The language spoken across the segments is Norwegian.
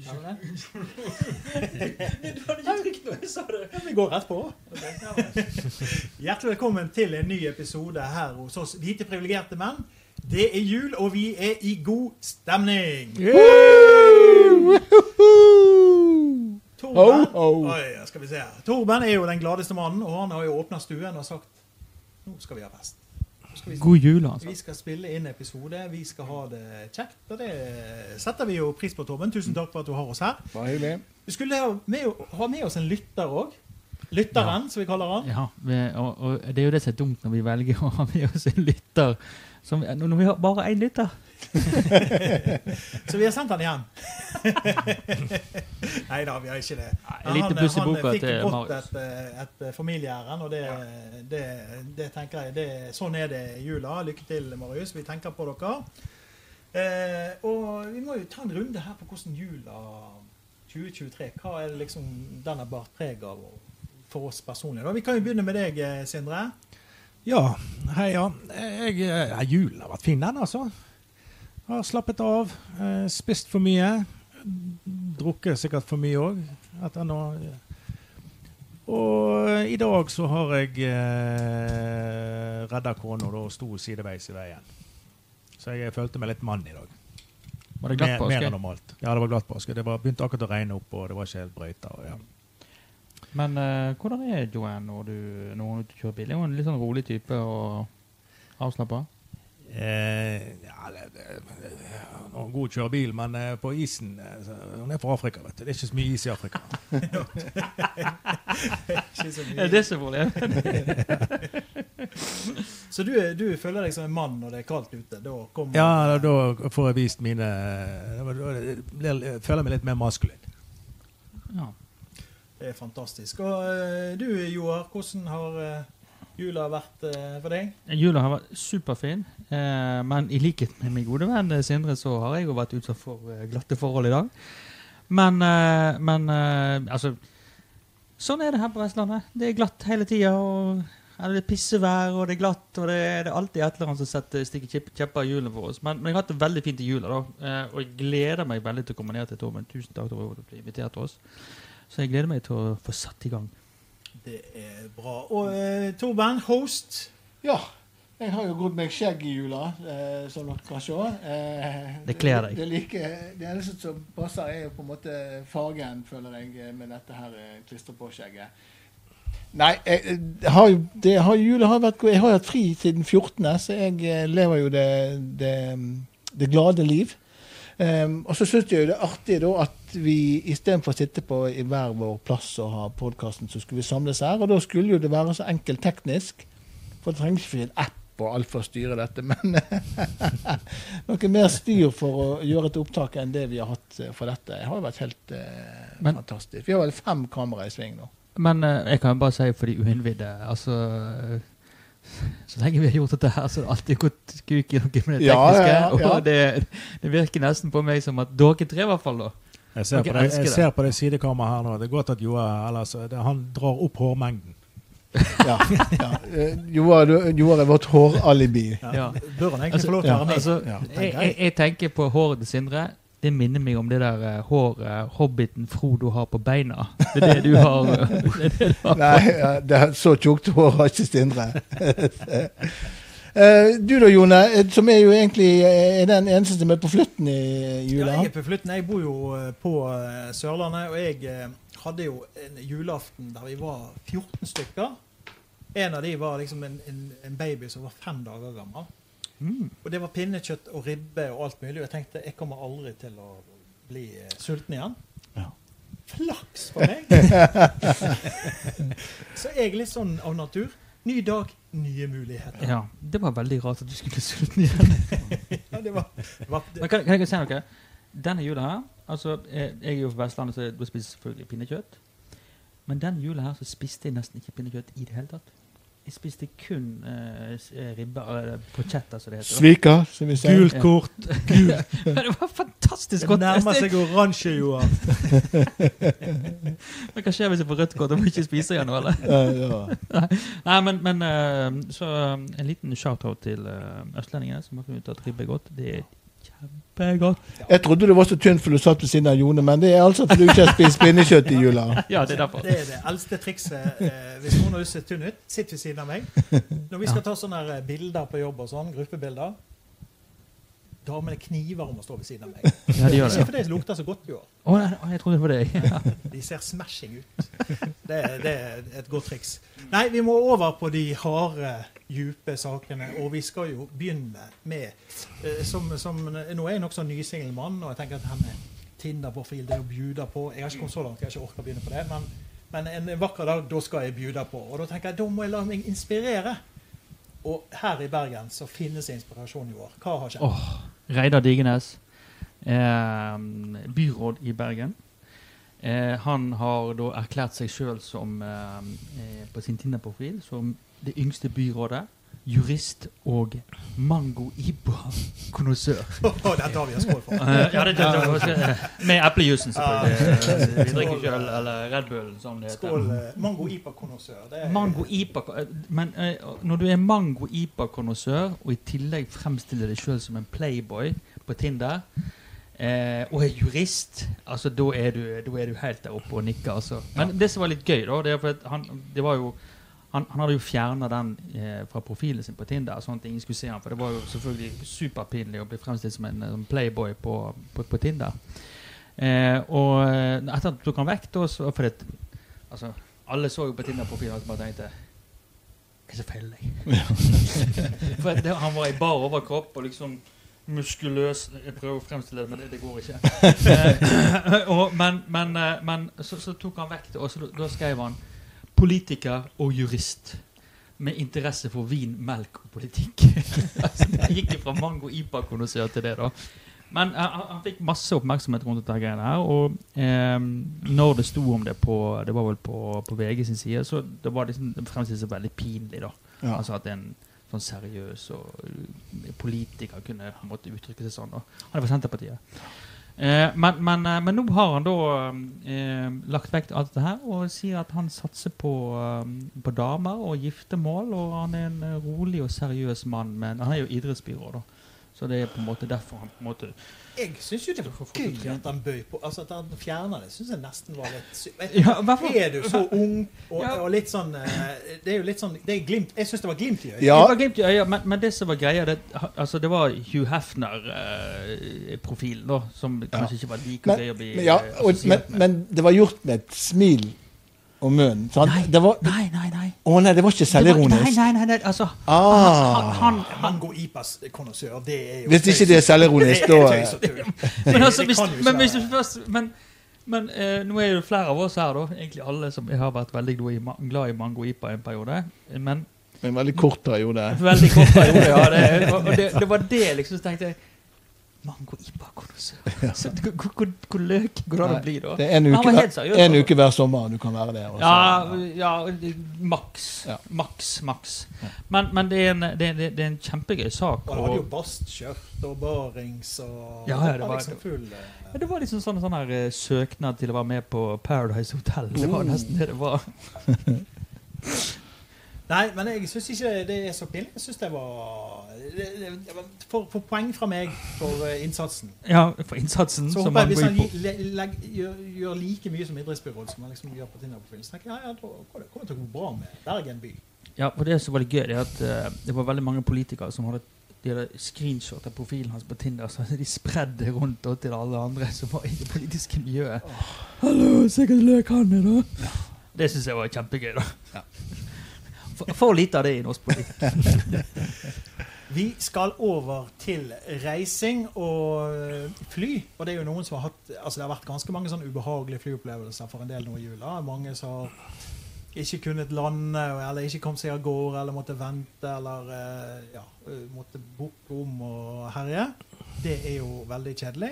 Unnskyld. Ja, Du hadde ikke trykt noe, sa du? Ja, vi går rett på. Hjertelig velkommen til en ny episode her hos oss hvite privilegerte menn. Det er jul, og vi er i god stemning. Torben. Oi, skal vi se her. Torben er jo den gladeste mannen, og han har jo åpna stuen og sagt nå skal vi ha fest. Vi, God jul, altså. vi skal spille inn episode, vi skal ha det kjekt. Og det setter vi jo pris på, Torben. Tusen takk for at du har oss her. Bare hyggelig. Vi skulle ha med, ha med oss en lytter òg. Lytteren, som vi kaller han. Ja, vi, og, og det er jo det som er dumt når vi velger å ha med oss en lytter. Som, når vi har bare én lytter. Så vi har sendt han igjen. Nei da, vi har ikke det. Han, liten han i boka fikk godt et, eh, et familieærend, og det, det, det tenker jeg det, Sånn er det i jula. Lykke til, Marius. Vi tenker på dere. Eh, og vi må jo ta en runde her på hvordan jula 2023 Hva er det liksom den har båret preg av for oss personlig? Da? Vi kan jo begynne med deg, eh, Sindre. Ja, hei, ja. Jeg, ja. Julen har vært fin, den, altså. Har slappet av. eh, Spist for mye. Drukket sikkert for mye òg. Og i dag så har jeg eh, redda kona og sto sideveis i veien. Så jeg følte meg litt mann i dag. Var det glatt Mer, mer enn normalt. Ja, det var glatt påske. Det var, begynte akkurat å regne opp, og det var ikke helt brøyter. Ja. Men uh, hvordan er Joanne når du, når er og kjører bil? Er hun en litt sånn rolig type og avslappa? Eh, ja, det, det, det, hun er god til å kjøre bil, men eh, på isen eh, så, Hun er fra Afrika, vet du. Det er ikke så mye is i Afrika. Mye. Er det så problemet? Så du, du føler deg som en mann når det er kaldt ute? Da kommer Ja, da, da får jeg vist mine da, da, da, Jeg føler meg litt mer maskulin. Ja. Det er fantastisk. Og eh, du, Joar, hvordan har eh, jula vært eh, for deg? Jula har vært superfin, men i likhet med min gode venn Sindre, så har jeg jo vært utsatt for glatte forhold i dag. Men, men altså Sånn er det her på Vestlandet. Det er glatt hele tida. Det er pissevær, og det er glatt, og det er, det er alltid et eller annet som setter, stikker kjepp- kjepper i hjulene for oss. Men, men jeg har hatt det veldig fint i jula, da. Og jeg gleder meg veldig til å komme ned til Torben. Tusen takk for at du ble invitert til oss. Så jeg gleder meg til å få satt i gang. Det er bra. Og eh, Torben, host. Ja. Jeg har jo grodd meg skjegg i jula, eh, som dere kan se. Eh, Det kler deg. Det, er like, det eneste som passer, er jo på en måte fargen, føler jeg, eh, med dette her eh, klistre på-skjegget. Nei, jeg, jeg har jo det har, jula har vært. Jeg har hatt fri siden 14., så jeg eh, lever jo det, det, det glade liv. Um, og så syns jeg jo det er artig da at vi istedenfor å sitte på i hver vår plass og ha podkasten, så skulle vi samles her. Og da skulle jo det være så enkelt teknisk. For det trengs ikke en app og alt for å styre dette. Men noe mer styr for å gjøre et opptak enn det vi har hatt eh, for dette. Det har jo vært helt eh, Men- fantastisk. Vi har vel fem kamera i sving nå. Men eh, jeg kan bare si for de uinnvidde altså, eh, Så lenge vi har gjort dette her, så har det alltid gått kuk i noe med det tekniske. ja, ja, ja. Og det, det virker nesten på meg som at dere tre, i hvert fall, da. Jeg ser, okay, på det, jeg det. ser på det sidekameraet her nå. Det er godt at Joa ellers, han drar opp hårmengden. Ja, ja. Eh, Joar er vårt håralibi. Ja. Ja. Bør han egentlig Altså, få lov til å være med? Altså, Ja, jeg, jeg, jeg tenker på håret til Sindre. Det minner meg om det der uh, håret hobbiten Frodo har på beina. Det er det du har. eh, det er det du har. Nei, ja, det er så tjukt hår har ikke Sindre. Eh, du da, Jone, eh, som er jo egentlig eh, er den eneste som er på flytten i Ja, jeg er på flytten. Jeg bor jo på Sørlandet, og jeg hadde jo en julaften der vi var 14 stykker. En av de var liksom en, en, en baby som var fem dager gammel. Mm. Og det var pinnekjøtt og ribbe og alt mulig. Og jeg tenkte jeg kommer aldri til å bli sulten igjen. Ja. Flaks for meg! Så jeg er litt sånn av natur. Ny dag, nye muligheter. Ja, Det var veldig rart at du skulle bli sulten igjen. Ja, det var, det var, Men kan, kan jeg si noe? Denne jula her altså, Jeg er jo fra Vestlandet, så da spiser selvfølgelig pinnekjøtt. Men denne jula her så spiste jeg nesten ikke pinnekjøtt i det hele tatt. Jeg spiste kun uh, ribbe uh, pochetta, som det heter. Svika, som vi sier. Gult kort. Men det var fantastisk godt. det nærmer seg oransje, Joar. Men hva skjer hvis jeg får rødt kort? og må ikke spise igjen nå, eller? Ja, ja. Nei, men, men uh, så eh, en liten shout-out til østlendingene som har funnet ut at ribbe er godt. Det er. Jeg trodde du var så tynn for du satt ved siden av Jone, men det er altså fordi du ikke har spist pinnekjøtt i jula. Ja, det er derfor. Det er det eldste trikset. Eh, hvis noen har ser tynn ut, sitt ved siden av meg. Når vi skal ta sånne eh, bilder på jobb og sånn, gruppebilder Damene kniver om å stå ved siden av meg. Ja, de gjør Ikke det. fordi det lukter så godt i år. Å, nei, jeg trodde det var deg. Ja. De ser smashing ut. Det, er- det er et godt triks. Nei, vi må over på de harde, dype sakene. Og vi skal jo begynne med eh, som, som, Nå er jeg nokså nysingel mann, og jeg tenker at med Tinder-profil, det å bjude på Jeg har ikke kommet så langt, jeg har ikke orket å begynne på det. Men, men en vakker dag, da skal jeg bjude på. Og da tenker jeg, da må jeg la meg inspirere. Og her i Bergen så finnes inspirasjon i år. Hva har skjedd? Oh, Reidar Digenes, eh, byråd i Bergen. Eh, han har da erklært seg sjøl som eh, eh, på sin Tinder-profil som det yngste byrådet. Jurist og mango iba-konnoissør. Den tar vi en skål for. Eh, ja, det, det, det, det, med eplejusen, selvfølgelig. Eh, Vi drikker ikke øl eller Red Bullen, som det heter. Skål. eh, Mango ipa Men når du er mango ipa-konnoissør, og i tillegg fremstiller deg sjøl som en playboy på Tinder, eh, og er jurist, altså da er, du, da er du helt der oppe og nikker. Altså. Men det som var litt gøy, da, det er for at han, det var jo han, han hadde jo fjerna den eh, fra profilen sin på Tinder, sånn at ingen skulle se han, for det var jo selvfølgelig superpinlig å bli fremstilt som en, en playboy på, på, på Tinder. Eh, og eh, etter at han tok han vekk, da, så for det, altså, alle så jo på Tinder-profilen og bare tenkte er det som feiler deg? for det, han var i bar overkropp og liksom muskuløs Jeg prøver å fremstille det, men det, det går ikke. Eh, og, men men, eh, men så, så tok han vekk det, og så, da skrev han 'politiker og jurist'. Med interesse for vin, melk og politikk. det gikk fra mango ipa-konnoissør til det, da. Men eh, han, han fikk masse oppmerksomhet rundt dette greiene her. Og eh, når det sto om det på Det var vel på, på VG sin side, så det var liksom det fremstilt som veldig pinlig. da Ja. Altså at en sånn seriøs og uh, politiker kunne måtte uttrykke seg sånn. da. Han er fra Senterpartiet. Eh, men, men, eh, men nå har han da eh, lagt vekk alt dette her og sier at han satser på, eh, på damer og giftermål. Og han er en rolig og seriøs mann, men han er jo idrettsbyråd, da. Så det er på en måte derfor han på en måte Jeg syns jo det var gøy at han bøy på Altså at han fjerna det, syns jeg nesten var litt sykt. Ja, Er du så ung og, Ja. og litt sånn eh, Det er jo litt sånn det er glimt, Jeg syns det var glimt i øyet. Ja. Det var glimt i øyet, men, men det som var greia, det, altså det var Hugh Hefner-profilen, da. Som kanskje ikke var like gøy å bli men, ja, eh, og, men, men det var gjort med et smil om munnen. sant? Nei, Det var, nei, nei. nei. å nei, det var ikke selvironisk. Nei, nei, nei, nei, altså Ah. han, han, går Ipas konnoissør, det er jo Hvis ikke det er selvironisk, da og tull. Men, altså, hvis, men hvis du først Men, men eh, nå er det jo flere av oss her, da. Egentlig alle som har vært veldig glad i, ma- glad i mango ipa en periode. Men En veldig kort periode. veldig kort periode, ja. Det, og og det, det var det liksom så tenkte jeg Mango ipa-konnoissør. Så Hvor, hvor, hvor, hvor løk går det an å bli da? Det er en uke, var seriøs, en uke hver sommer du kan være det. og Ja, ja maks. Ja. Maks, maks. Men, men det, er en, det, er- det er en kjempegøy sak. Og han hadde jo bastskjørt og barings og Ja, ja, det var- liksom full eh, Ja, det var liksom sånn, sånn her eh, søknad til å være med på Paradise Hotel. Det var Oh. nesten det det var. Nei, men jeg syns ikke det er så pinlig. Jeg syns det var for, for poeng fra meg for eh, innsatsen. Ja, for innsatsen Så som håper jeg man hvis han på. le- gjør, gjør like mye som idrettsbyråd som han liksom gjør på Tinder-profilen, så tenker jeg ja, ja, da kommer det kommer til å gå bra med Bergen by. Ja, og det som var litt gøy, det er at uh, det var veldig mange politikere som hadde de hadde screenshot av profilen hans på Tinder, så de spredde rundt og til alle andre som var i det politiske miljøet. Hallo, se hva løk han er, da! Det syns jeg var kjempegøy, da. For, for lite av det i norsk politikk. Vi skal over til reising og eh, fly. Og det er jo noen som har hatt Altså det har vært ganske mange sånne ubehagelige flyopplevelser for en del nå i jula. Mange som har ikke kunnet lande, eller ikke kom seg av gårde, eller måtte vente, eller eh, ja, eh, måtte booke om og herje. Det er jo veldig kjedelig.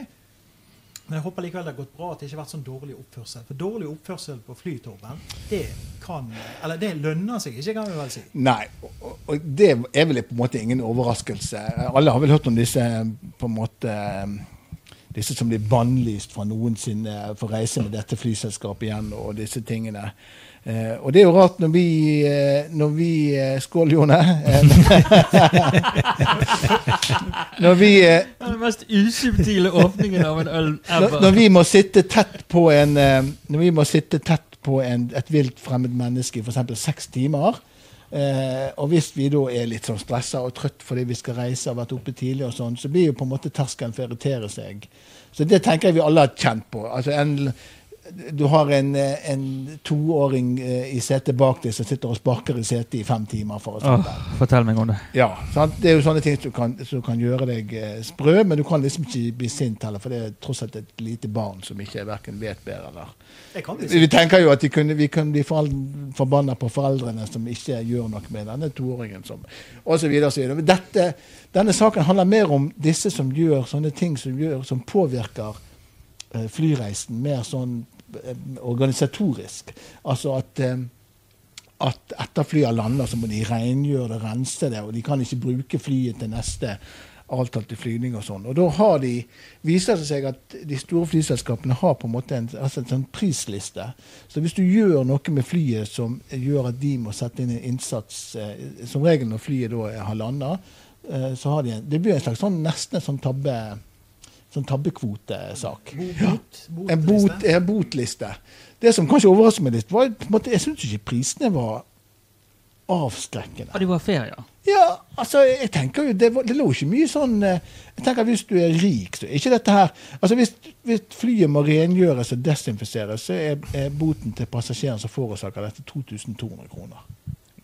Men jeg håper likevel det har gått bra at det ikke har vært sånn dårlig oppførsel. For dårlig oppførsel på flytorben, det kan Eller det lønner seg ikke, kan vi vel si. Nei, og, og det er vel på en måte ingen overraskelse. Alle har vel hørt om disse på en måte disse som blir bannlyst fra noensinne for å reise med dette flyselskapet igjen, og disse tingene. Eh, og det er jo rart når vi, eh, når vi eh, Skål, Jone. når vi eh, Det er den mest usubtile åpningen av en øl ever. når vi må sitte tett på en Når vi må sitte tett på en, et vilt fremmed menneske i f.eks. seks timer eh, Og hvis vi da er litt sånn stressa og trøtt fordi vi skal reise og har vært oppe tidlig, og sånn, så blir jo på en måte terskelen for å irritere seg. Så det tenker jeg vi alle har kjent på. Altså en, du har en, eh, en toåring eh, i setet bak deg som sitter og sparker i setet i fem timer. for å Åh, fortell meg om det. Ja, sant? Det er jo sånne ting som kan, som kan gjøre deg eh, sprø, men du kan liksom ikke bli sint heller, for det er tross alt et lite barn som ikke verken vet bedre eller Vi tenker jo at vi kunne, vi kunne bli forbanna på foreldrene som ikke gjør noe med denne toåringen, som, og så videre og så videre. Dette, denne saken handler mer om disse som gjør sånne ting som, gjør, som påvirker flyreisen mer sånn organisatorisk. Altså at eh, at etter flyet lander, så må de rengjøre det, rense det, og de kan ikke bruke flyet til neste avtalte flygning og sånn. Og da har de, viser det seg at de store flyselskapene har på en måte en, altså en sånn prisliste. Så hvis du gjør noe med flyet som gjør at de må sette inn en innsats, eh, som regel når flyet da har landa, eh, så har de en, det blir en slags sånn, nesten en sånn tabbe sånn tabbekvotesak. Bot, En, botliste. bot, en botliste. Det som kanskje overrasker meg litt, var på en måte, jeg syns ikke prisene var avskrekkende. Ja, de var ferier. Ja, altså, jeg tenker jo, det, var, det lå ikke mye sånn eh, Jeg tenker Hvis du er rik, så er ikke dette her altså Hvis, hvis flyet må rengjøres og desinfiseres, så er, er boten til passasjeren som forårsaker dette, 2200 kroner.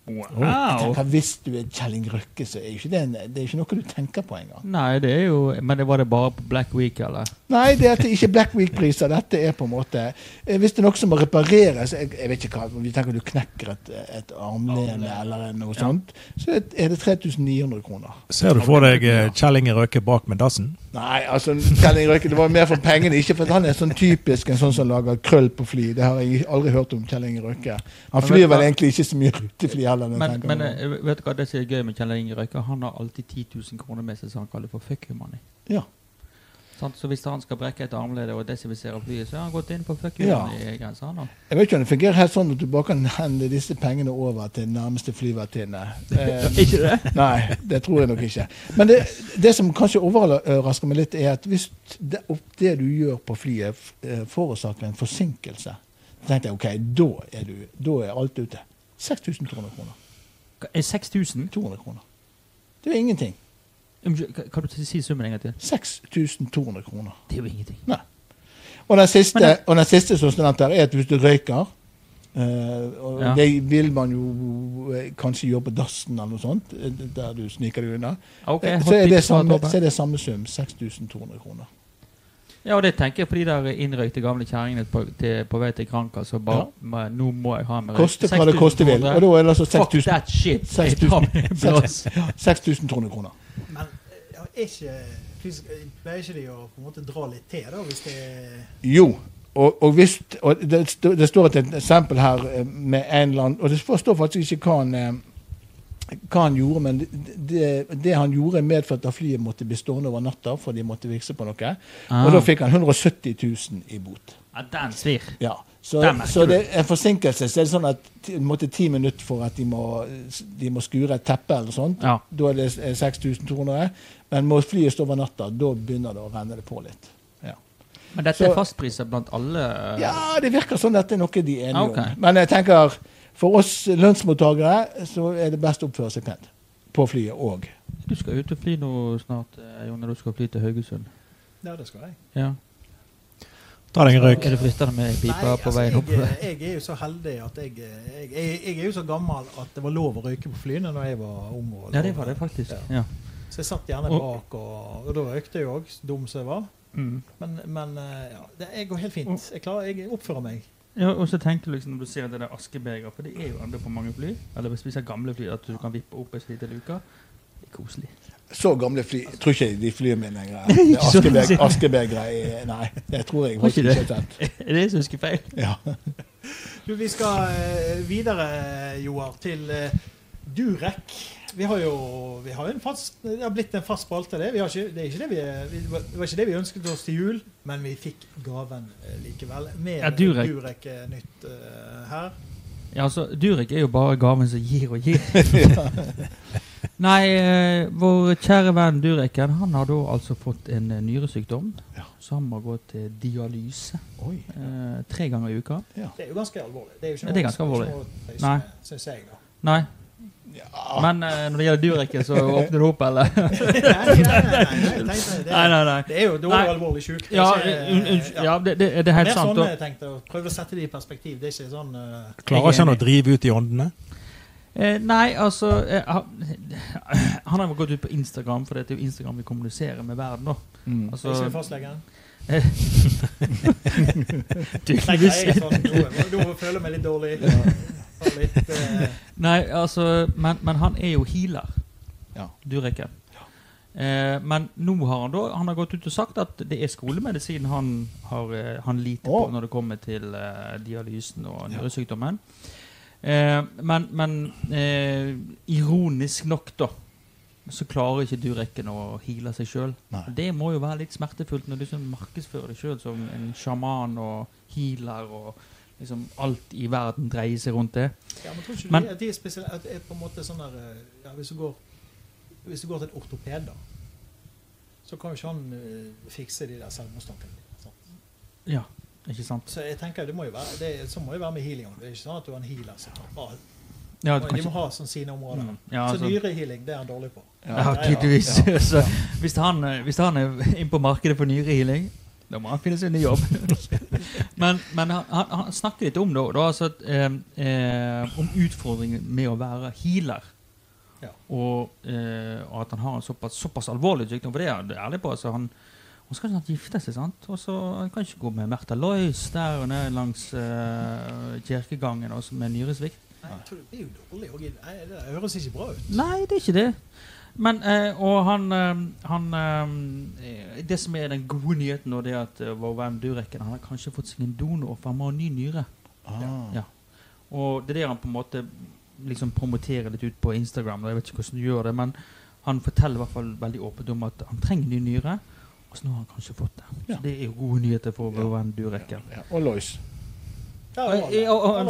Jeg Wow. tenker, Hvis du er Kjelling Røkke, så er ikke det, en, det er ikke noe du tenker på engang. Nei, det er jo Men det var det bare på Black Week, eller? Nei, det er ikke Black Week-priser. Dette er på en måte eh, Hvis det er noe som må repareres jeg, jeg vet ikke hva, Vi tenker du knekker et, et armlene eller noe sånt, så er det 3900 kroner. Ser du for deg Kjelling Røkke bak med dassen? Nei, altså Kjelling Røkke, det var mer for pengene, ikke for at han er sånn typisk en sånn som lager krøll på fly. Det har jeg aldri hørt om Kjell Inge Røkke. Han flyr vel egentlig ikke så mye rutefly heller. Men, men eh, vet du hva det som er gøy med Kjell Inge Røkke? Han har alltid 10 000 kroner med seg som han kaller for fuck you money. Ja. Sant? Så hvis han skal brekke et armlede og desinfisere flyet, så har han gått inn på fuck Ja. i grensa. Jeg vet ikke om det fungerer helt sånn at du bare kan hende disse pengene over til nærmeste flyvertinne. Eh, Ikke det? Nei, det tror jeg nok ikke. Men det, det som kanskje overrasker meg litt, er at hvis det, det du gjør på flyet, eh, forårsaker en forsinkelse, så tenkte jeg OK, da er, du, da er alt ute. 6200 kroner. Hva, Er 6000? 200 kroner. Det er ingenting. Kan du si summen en gang til? 6200 kroner. Det er jo ingenting. Og den siste, det- og den siste som her, er at hvis du røyker Uh, Ja. Det vil man jo eh, kanskje gjøre på dassen eller noe sånt, eh, der du sniker deg unna. Ok, Eh, så, er det samme, så er det samme sum. 6200 kroner. Ja, og det tenker jeg på de der innrøykte gamle kjerringene på, på vei til Kranka. Så bare Ja. Nå må jeg ha med Koste hva det koste vil. Og da er det altså Fuck 6000 that shit! Jeg 6000 tar med en blås. 6200 kroner. Men ja, er ikke, pleier ikke de å på en måte dra litt til, da, hvis det er Jo. Og, og, hvis, og det, det står et eksempel her eh, med en eller annen Og det står faktisk ikke hva han, eh, hva han gjorde, men det, det, det han gjorde, medførte at flyet måtte bli stående over natta, for de måtte vikse på noe. Ah. Og da fikk han 170 000 i bot. Ja, den svir. Ja. Så, så det er en forsinkelse. Så er det sånn at måtte ti minutter for at de må, de må skure et teppe eller sånt. Ja. Da er det eh, 6200. Men må flyet stå over natta, da begynner det å renne det på litt. Ja. Men dette Så- er fastpriser blant alle? eh, Ja, det virker sånn at det er noe de er enige okay. om. Men jeg tenker, for oss lønnsmottakere så er det best å oppføre seg pent. På flyet òg. Du skal ut og fly nå snart, eh, når du skal fly til Haugesund. Ja, det skal jeg. Ja. Ta deg en røyk. Er det flytta med pipa Nei, på altså, veien opp? jeg, jeg er jo så heldig at jeg, jeg, jeg, er jo så gammel at det var lov å røyke på flyene når jeg var ung. og Ja, det var det faktisk. Ja. Ja. Så jeg satt gjerne bak, og, og da røykte jeg òg, dum som jeg var. Mm. Men, men eh, ja, det jeg går helt fint. Jeg, klarer, jeg oppfører meg. Ja, og så tenker du liksom når du ser det der askebeger, for det er jo andre på mange fly, eller hvis vi ser gamle fly, at du kan vippe opp et lite luke. Koselig. Så gamle fly Jeg tror ikke de flyr mine lenger. Ikke så Askebeg- Askebegre er- Nei, det tror jeg faktisk ikke Det. Er det som husker feil? Ja. Du, vi skal eh, videre, Joar, til eh, Durek. Vi har jo vi har en fast, det har blitt en fast spalte, det. Vi har ikke, det, er ikke det, vi, vi, det var ikke det vi ønsket oss til jul, men vi fikk gaven eh, likevel. Med Ja, Durek. Durek nytt her. Ja, altså, Durek er jo bare gaven som gir og gir. Nei, eh, vår kjære venn Dureken han har da altså fått en eh, nyresykdom. Ja. Så han må gå til dialyse Oi. eh, tre ganger i uka. Det er jo ganske alvorlig. Det er jo ikke noe, det er ganske alvorlig. Ikke Nei. noe syns jeg, da. Nei, Ja. men uh, når det gjelder Dureken, så åpner det opp, eller? nei, nei, nei, det. Det er jo dårlig alvorlig sjuk. Det er Ja, ja det, det, det er helt sant. sånn da. jeg tenkte, å prøve å sette det i perspektiv. Det er ikke sånn uh, Klarer ikke han å drive ut i åndene? Eh, nei, altså eh, han, har jo gått ut på Instagram, for det er jo Instagram vi kommuniserer med verden. da. Mm. Altså, Ikke fastlegen. du, nei, jeg er sånn, nå, nå føler jeg meg litt dårlig. Ja, litt, eh, Nei, altså, men, men han er jo healer, Ja. Dureken. Eh, men nå har han da Han har gått ut og sagt at det er skolemedisin han, har, eh, han liter oh. på når det kommer til eh, dialysen og nyresykdommen. Eh, men men eh, ironisk nok, da, så klarer ikke Durekken å heale seg sjøl. Det må jo være litt smertefullt når du liksom markedsfører deg sjøl som en sjaman og healer, og liksom alt i verden dreier seg rundt det. ja, men tror ikke Men- du at de er, spesielle, at er på en måte sånn der ja, hvis, du går, hvis du går til en ortoped, da, så kan jo ikke han uh, fikse de der selvmordstankene dine. Ja, ikke sant? Så jeg tenker det må jo være, det, så må det være med healing. Det er ikke sånn at du har en healer som bare Ja, De må ha sånn sine områder. Mm, ja, så altså- nyrehealing, det er han dårlig på. Ja, tydeligvis. så hvis han, eh, hvis han er inne på markedet for nyrehealing, da må han finne seg en ny jobb. men men han, han, snakker litt om det, da, altså eh, eh, om utfordringen med å være healer. Ja. Og, eh, og at han har en såpass, såpass alvorlig sykdom. For det er han ærlig på. Altså, han, han skal snart gifte seg, sant? og så kan ikke gå med Märtha Lois der og ned langs uh, kirkegangen også med nyresvikt. Nei, det blir jo dårlig. Nei, det høres ikke bra ut. Nei, det er ikke det. Men, eh, og han, eh, han eh, Det som er den gode nyheten nå, det er at eh, vår venn Dureken han har kanskje fått seg en donor, for han må ha ny nyre. Ah. Ja. Og det er det han på en måte liksom promoterer litt ut på Instagram. og Jeg vet ikke hvordan du gjør det, men han forteller i hvert fall veldig åpent om at han trenger ny nyre. Og så nå har han kanskje fått det. Ja. Så det er jo gode nyheter for vår venn Dureken. Ja. Og Lois.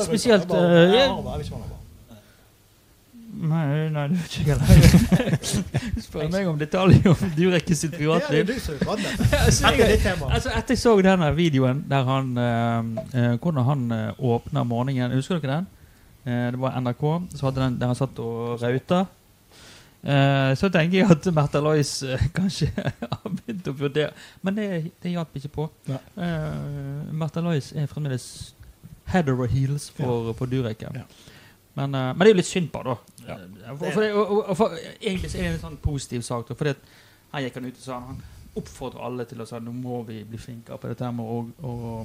Spesielt, eh. Nei, nei, det vet ikke heller. Spør meg om detaljer om sitt jo privatliv. Altså, er jeg- Altså, etter jeg så denne videoen der han eh, eh, Hvordan han uh, åpna morgenen Husker dere den? Eh, det var NRK. Så hadde den der han satt og rauta. Eh, så tenker jeg at Märtha Lois eh, kanskje har begynt å vurdere Men det, det hjalp ikke på. Ja. Uh, Märtha Lois er fremdeles head over heels for, for Durek. Ja. Men, eh, men det er jo litt synd på da. Ja. Eh, For, for det, og, og, for, egentlig er det en sånn positiv sak. da, Fordi her gikk han ut og sa han oppfordrer alle til å si nå må vi bli flinkere på dette med å, å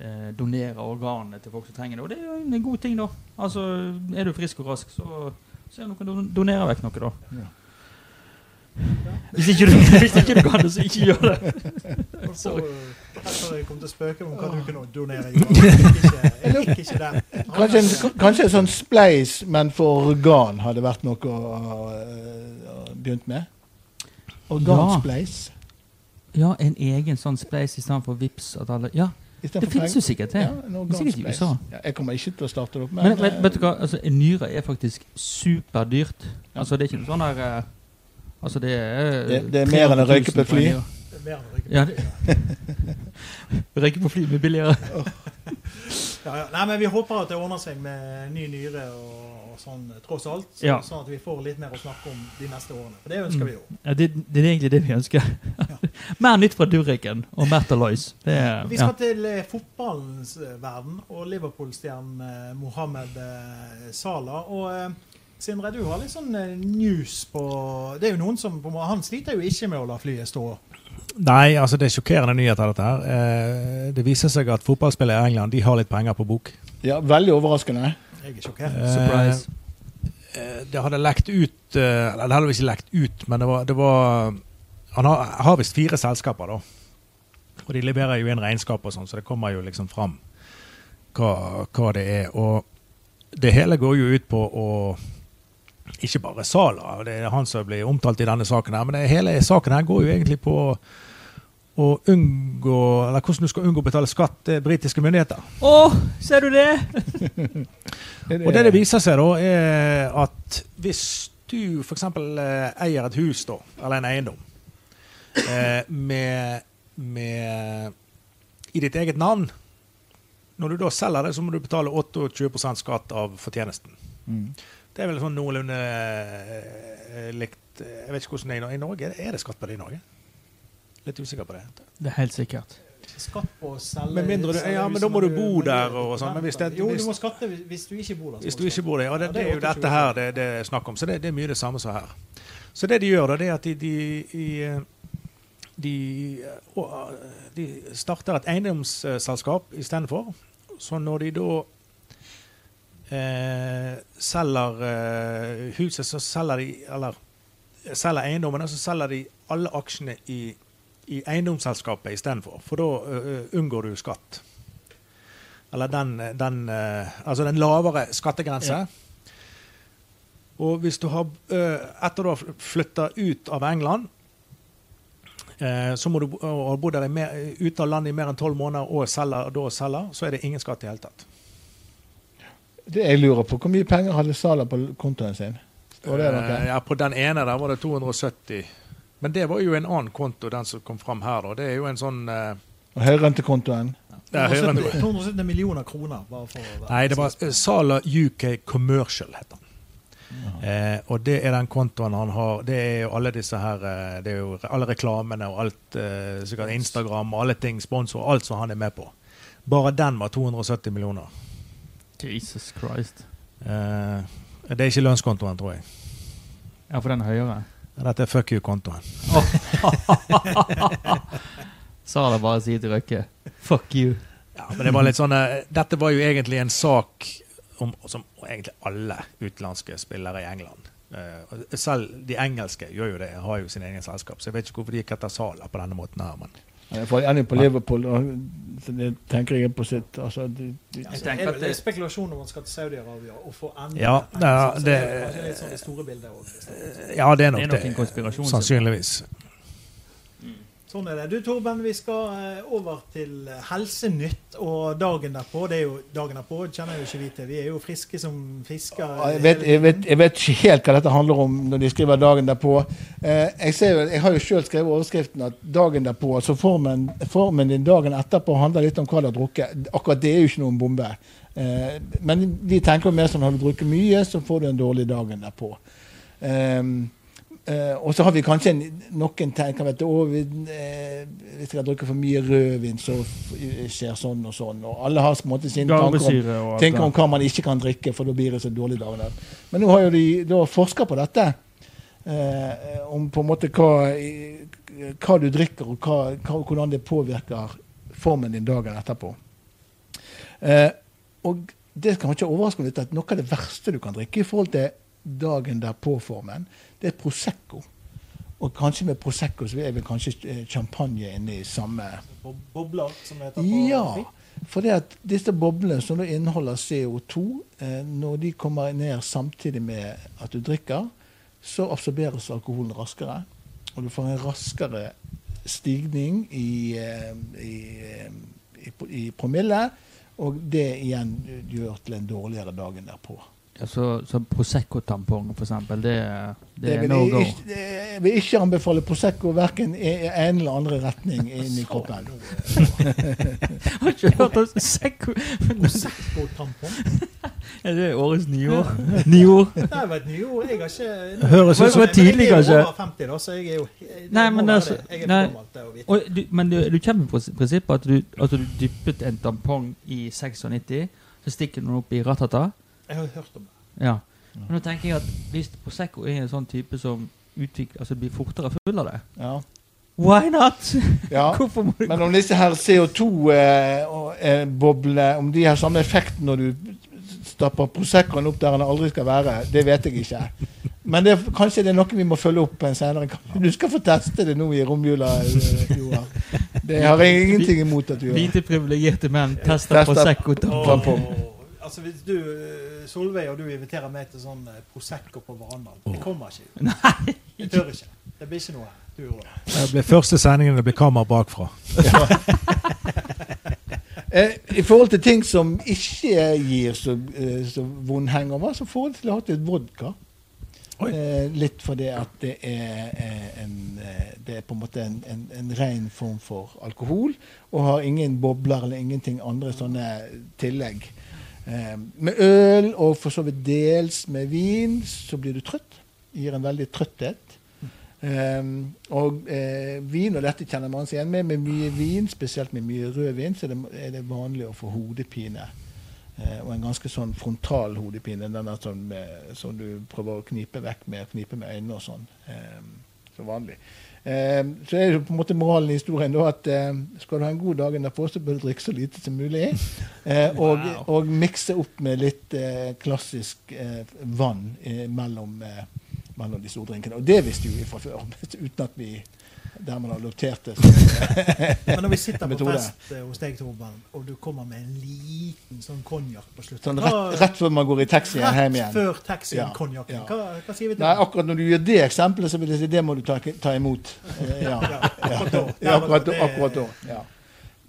eh, donere organene til folk som trenger det. Og det er jo en god ting, da. Altså, Er du frisk og rask, så se om du kan donere vekk noe, da. Ja. Hvis ikke du, hvis ikke du kan det, så ikke gjør det. Sorry. eh, Jeg kom til å spøke om hva du kunne donere. Jeg gikk ikke, jeg gikk ikke der. Kanskje en, kanskje en sånn spleis, men for organ hadde vært noe å uh, begynt med? Organspleis? Ja, en egen sånn spleis istedenfor vips. At alle, ja, det finnes jo sikkert det. Ja, er sikkert i. USA. Ja, jeg kommer ikke til å starte det opp, men, Men, vet, eh, vet du hva, altså, en nyre er faktisk superdyrt. Ja. Altså, det er ikke noe sånn der eh, Altså, det er Det- det er mer enn å røyke på et fly. Det er mer enn å røyke på Ja, fly. Røyke på fly blir billigere. Ja, ja. Nei, men vi håper at det ordner seg med ny nyre og, og sånn, tross alt. Så, Ja. Sånn at vi får litt mer å snakke om de neste årene. For det ønsker vi jo. Ja, det, det er egentlig det vi ønsker. Mer nytt fra Dureken og Märtha Lois. Det er, Vi ja. skal til eh, fotballens eh, verden og Liverpool-stjernen eh, Mohammed eh, Salah. Og eh, Sindre, du har litt sånn eh, news på Det er jo noen som Han sliter jo ikke med å la flyet stå. Nei, altså det er sjokkerende nyheter, dette her. Eh, det viser seg at fotballspillere i England de har litt penger på bok. ja, veldig overraskende. Jeg er sjokkert. Eh, Surprise. Eh, det hadde lekt ut eh, Eller det hadde ikke lekt ut, men det var, det var Han har, har visst fire selskaper, da. Og de leverer jo inn regnskap og sånn, så det kommer jo liksom fram hva, hva det er. Og det hele går jo ut på å ikke bare Sala, det er han som blir omtalt i denne saken, her, men det, hele saken her går jo egentlig på å unngå, eller hvordan du skal unngå å betale skatt til britiske myndigheter. Å, ser du det? Og det det viser seg, da, er at hvis du f.eks. eier et hus, da, eller en eiendom, eh, med, med i ditt eget navn Når du da selger det, så må du betale 28% skatt av fortjenesten. Mm. Det er vel sånn noenlunde eh, likt Jeg vet ikke hvordan det er i Norge. Er det skatt på det i Norge? Litt usikker på det. Det er helt sikkert. Skatt på å selge Med mindre du- selge ja, men da må du bo der og sånn, men hvis det- Jo, du må skatte hvis- du ikke bor der. Hvis du ikke bor der. ja, det, det er jo dette her det, det er snakk om. Så det, det er mye det samme som her. Så det de gjør, da, det er at de, de, de, de, å, de starter et eiendomsselskap istedenfor. Så når de da eh, selger eh, huset, så selger de Eller selger eiendommene, så selger de alle aksjene i, i eiendomsselskapet istedenfor. For da uh, unngår du skatt. Eller den, den uh, Altså den lavere skattegrense. Ja. Og hvis du har Etter å har flytta ut av England så må du ha bodd ute av landet i mer enn tolv måneder og selger, da selger, så er det ingen skatt i det hele tatt. Det jeg lurer på, Hvor mye penger hadde Sala på kontoen sin? Det? Eh, ja, på den ene der var det 270. Men det var jo en annen konto, den som kom fram her. da. Det er jo en sånn eh, Og høyrentekontoen? Ja, er høyere enn det. 270 millioner kroner, bare for å være Nei, det var eh, Sala UK Commercial, het han. Eh, og det er den kontoen han har. Det er jo alle disse her eh, Det er jo alle reklamene og alt, eh, sikkert Instagram og alle ting, sponsor, alt som han er med på. Bare den var 270 millioner. Jesus Christ. Eh, det er ikke lønnskontoen, tror jeg. Ja, for den er høyere. Dette er fuck you-kontoen. Sa det bare si til Røkke. Fuck you. Ja, men det var litt sånn eh, Dette var jo egentlig en sak om, som egentlig alle utenlandske spillere i England. Eh, selv de engelske gjør jo det, har jo sin egen selskap. Så jeg vet ikke hvorfor de gikk etter Sala på denne måten her, men Han er på Liverpool, og så det tenker jeg på sitt altså, de, de, Ja, Jeg så er det det- litt spekulasjon om man skal til Saudi-Arabia og få enda Ja, penger, ja, så- så det- er nok sånn det store bildet også. ja, det er nok Det er nok en konspirasjon. Sannsynligvis. Sånn er det. Du Torben, vi skal eh, over til eh, Helsenytt og dagen derpå. Det er jo dagen derpå, kjenner jo ikke vi til. Vi er jo friske som fisker. Jeg, vet, jeg, vet, jeg vet ikke helt hva dette handler om når de skriver dagen derpå. Eh, jeg, ser jeg har jo sjøl skrevet overskriften at dagen derpå, altså formen, formen din dagen etterpå handler litt om hva du har drukket. Akkurat det er jo ikke noen bombe. Eh, men vi tenker jo mer sånn har du drukket mye, så får du en dårlig dagen derpå. Um, Eh, og så har vi kanskje en, noen tenker at oh, vi, eh, hvis jeg har drukket for mye rødvin, så skjer sånn og sånn. Og alle har på en måte sine tanker om, tenker om hva man ikke kan drikke, for da blir det så dårlig dagen der. Men nå har jo de da forska på dette. Eh, om på en måte hva, hva du drikker, og hva, hva, hvordan det påvirker formen din dagen etterpå. Eh, og det kan ikke overraske litt at noe av det verste du kan drikke i forhold til dagen derpå-formen, det er Prosecco. Og kanskje med Prosecco så er vel kanskje eh, champagne inne i samme Bobler, som det heter på Ja. For det at disse boblene som inneholder CO2, eh, når de kommer ned samtidig med at du drikker, så absorberes alkoholen raskere. Og du får en raskere stigning i, eh, i, i, i promille. Og det igjen gjør til en dårligere dagen derpå. Ja, så, så Prosecco-tampong, eksempel, det, det Det er no go. ikke, jeg vil ikke anbefale Prosecco verken i en eller andre retning inn i kroppen. Har ikke hørt om Prosecco Prosecco-tampong. Er det årets nyår? Nyår? Det var et nyord. Jeg har ikke Høres ut som- et var kanskje. Jeg er over 50, da, så jeg er jo Nei, men altså-. Jeg er nei. for gammel til. Og du, men du, du kjenner på prinsippet at du, at du dyppet en tampong i 96, så stikker du den opp i ratata? Jeg har hørt om det. Ja. Men nå tenker jeg at hvis Prosecco er en sånn type som utvikler, altså blir fortere full av det Ja. Why not? Ja. Hvorfor må du Men om disse her CO2-boblene Om de har samme effekt når du stapper Proseccoen opp der den aldri skal være, det vet jeg ikke. Men det, kanskje det er noe vi må følge opp på en senere Kanskje Du skal få teste det nå i romjula, eh, Joar. Det har jeg ingenting imot at du gjør. Hvite privilegerte menn tester Tester- Prosecco-tampong. Altså, Hvis du, eh, Solveig og du inviterer meg til sånn eh, Prosecco på verandaen Jeg kommer ikke. Nei. Jeg tør ikke. Det blir ikke noe Du, da. Det blir første sendingen det blir kamera bakfra. Eh, I forhold til ting som ikke gir så, så vond hangover, så forhold til å ha litt vodka. Oi. Eh, litt fordi at det er, eh, en, det er på en måte en, en, en ren form for alkohol, og har ingen bobler eller ingenting andre sånne tillegg. Eh, med øl, og for så vidt dels med vin, så blir du trøtt. Gir en veldig trøtthet. Um, og eh, vin, og dette kjenner man seg igjen med, med mye vin, spesielt med mye rødvin, så er det, er det vanlig å få hodepine. Eh, og en ganske sånn frontal hodepine, den er sånn som du prøver å knipe vekk med, knipe med øynene og sånn. Um, så vanlig. Um, så er det på en måte moralen i historien da at eh, skal du ha en god dag innenfor, så bør du drikke så lite som mulig. Eh, og, Wow. og mikse opp med litt eh, klassisk eh, vann eh, mellom eh, mellom drinkene. Og det visste jo vi fra før, uten at vi dermed har adopterte. Men når vi sitter på fest eh, hos deg, Torben, og du kommer med en liten sånn konjakk på slutten Sånn rett, rett før man går i taxien rett hjem igjen. før taxien, Ja, konjakken. ja. Hva, hva sier vi til Nei, akkurat når du gjør det eksempelet, så vil jeg si det må du ta, ta imot. Ja, Ja, akkurat da. ja, akkurat, akkurat da. Ja.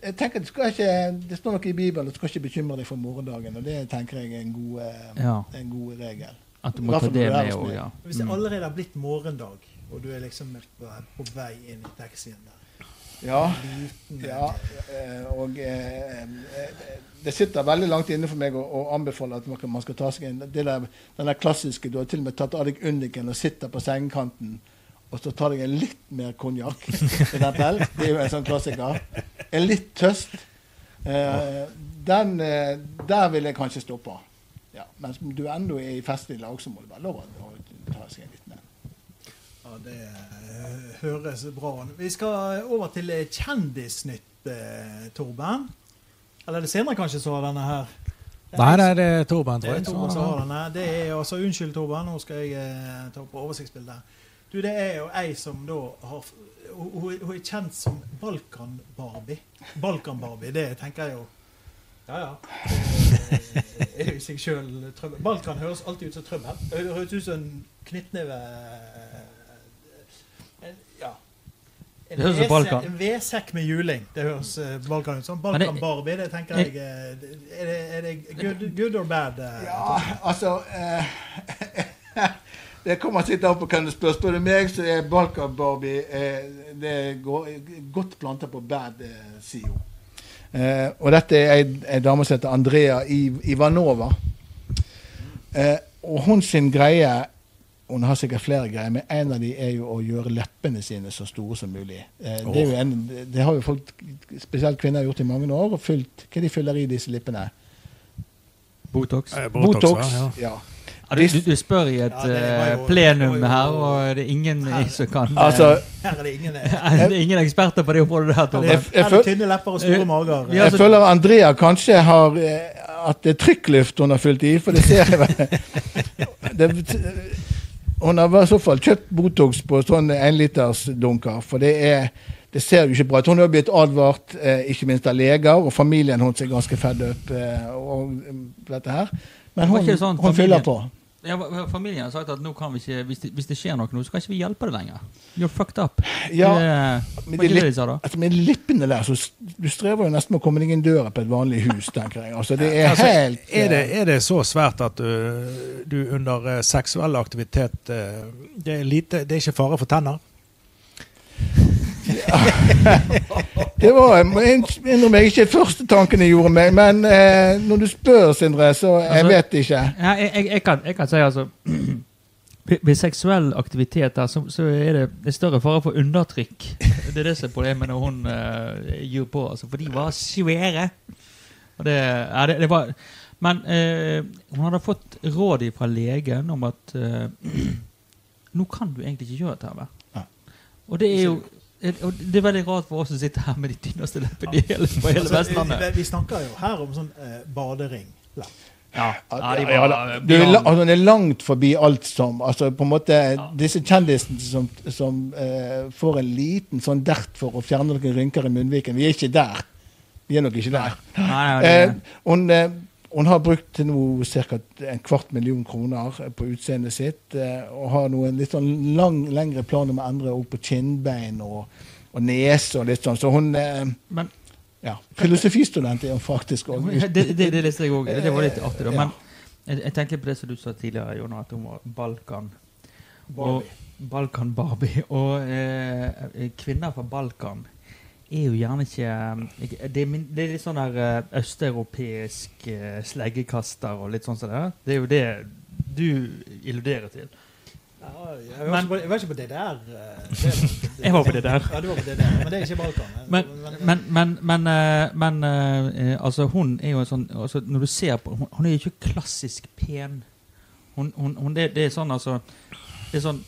Jeg tenker Det, skal ikke, det står noe i Bibelen du skal ikke bekymre deg for morgendagen. og Det tenker jeg er en god, eh, en god regel. At du må ta det med òg, ja. Hvis det Mm. allerede har blitt morgendag, og du er liksom på, vei inn i taxien der Ja, ja eh, og eh, eh, det sitter veldig langt inne for meg å, å anbefale at man- skal ta seg en det der, Den der klassiske du har til og med tatt av deg undiken og sitter på sengekanten, og så tar deg en litt mer konjakk. Det er jo en sånn klassiker. En litt tøst. Eh, den, der vil jeg kanskje stoppe. Ja, mens du ennå er i festlig lag, så må det være lov å ta seg en en. Ja, det eh, høres bra ut. Vi skal over til eh, Kjendisnytt, eh, Torben. Eller er det senere kanskje så har denne her? Nei, nei, det er Torben, tror jeg. Det er. Torben som har denne. Det er altså, Unnskyld, Torben, nå skal jeg eh, ta på oversiktsbildet. Du, det er jo ei som da har Hun, er kjent som Balkan-Barbie. Balkan-Barbie, det tenker jeg jo Ja, ja. Det er jo i seg sjøl trøbbel. Balkan høres alltid ut som trøbbel. Det høres ut som en knyttneve. En Det høres ut Balkan. En vedsekk med juling. Det høres eh, Balkan ut som. Men det- Balkan-Barbie, det tenker jeg eh, Er det, er det good, good or bad? eh, Ja, altså eh, Det kommer litt an på hvem du spør. Spør du meg, så er Balkan-Barbie eh, det går godt planta på bad-sida. Eh, og dette er ei, ei dame som heter Andrea Iv Ivanova. Eh, og hun sin greie Hun har sikkert flere greier, men en av de er jo å gjøre leppene sine så store som mulig. Eh, det, er jo en, det har jo folk, spesielt kvinner, gjort i mange år. og fylt, Hva de fyller i disse lippene? Botox. Eh, Botox. ja. ja. Ja, du, du, du spør i et Ja, jo- eh, plenum det her, og det er ingen Her. som kan eh, Altså, Her er det ingen eh, Det er ingen eksperter på det området der. Her er Jeg- det, er føl- det tynne lepper og store Eh, mager. Jeg, Jeg altså- føler Andrea kanskje har eh, At det er trykkluft hun har fylt i, for det ser jeg vel. Hun har i så fall kjøpt Botox på sånne enlitersdunker. for det er det ser jo ikke bra ut. Hun har blitt advart, eh, ikke minst av leger, og familien hennes er ganske fedd opp. eh, og, mm, dette her. Men hun, sånn hun fyller på. Ja, familien har sagt at nå kan vi ikke, hvis det, hvis det skjer noe nå, så kan ikke vi hjelpe det lenger. You're fucked up. Ja, det, men var det? Altså, med lippene der, så du strever jo nesten med å komme deg inn døra på et vanlig hus, tenker jeg. Altså, det er Altså, helt er, det, eh, er det så svært at du, du under eh, seksuell aktivitet eh, det, er lite, det er ikke fare for tenner? Det var jeg må innrømme jeg ikke første tanken jeg gjorde meg, men eh, når du spør, Sindre, så jeg Altså- vet ikke. Ja, jeg, jeg, jeg, kan, jeg kan si altså ved- seksuell aktivitet der, så, så er det, større fare for undertrykk. Det er det som er problemet når hun uh, gjør på. Altså, for de var svære. Og det, ja, det, det var, men uh, hun hadde fått råd fra legen om at uh, nå kan du egentlig ikke gjøre dette. her. Og det er jo og det er veldig rart for oss som sitter her med de tynneste leppene hele, på hele Altså, Vestlandet. vi, vi snakker jo her om sånn eh, badering. Ja, Ja, de ja, var, du, altså, det er langt forbi alt som altså, på en måte, Disse kjendisene som, som eh, får en liten sånn dert for å fjerne noen rynker i munnviken. Vi er ikke der. Vi er nok ikke der. Nei, nei, Eh, det, hun, eh, hun har brukt nå ca. en kvart million kroner på utseendet sitt. eh, og har noen litt sånn lang, lengre planer om å endre opp på kinnbein og, og nese og litt sånn. Så hun eh, Men ja, Filosofistudent er hun faktisk òg. det, det, det leste jeg òg. Det var litt artig. Men jeg, jeg tenker på det som du sa tidligere, Jon, at hun var Balkan. Og Balkan-Barbie. Og eh, kvinner fra Balkan er jo gjerne ikke eh, Det er, min, det er litt sånn der eh, østeuropeisk eh, sleggekaster og litt sånn som det. er. Det er jo det du illuderer til. Ja, jeg, var Men- ikke på, jeg var ikke på det der. eh, det- Jeg var på det der. Ja, du var på det der, men det er ikke Balkan. Men, men, men, men, men altså hun er jo en sånn altså Når du ser på Hun, hun er jo ikke klassisk pen. Hun, hun, det, det er sånn altså Det er sånn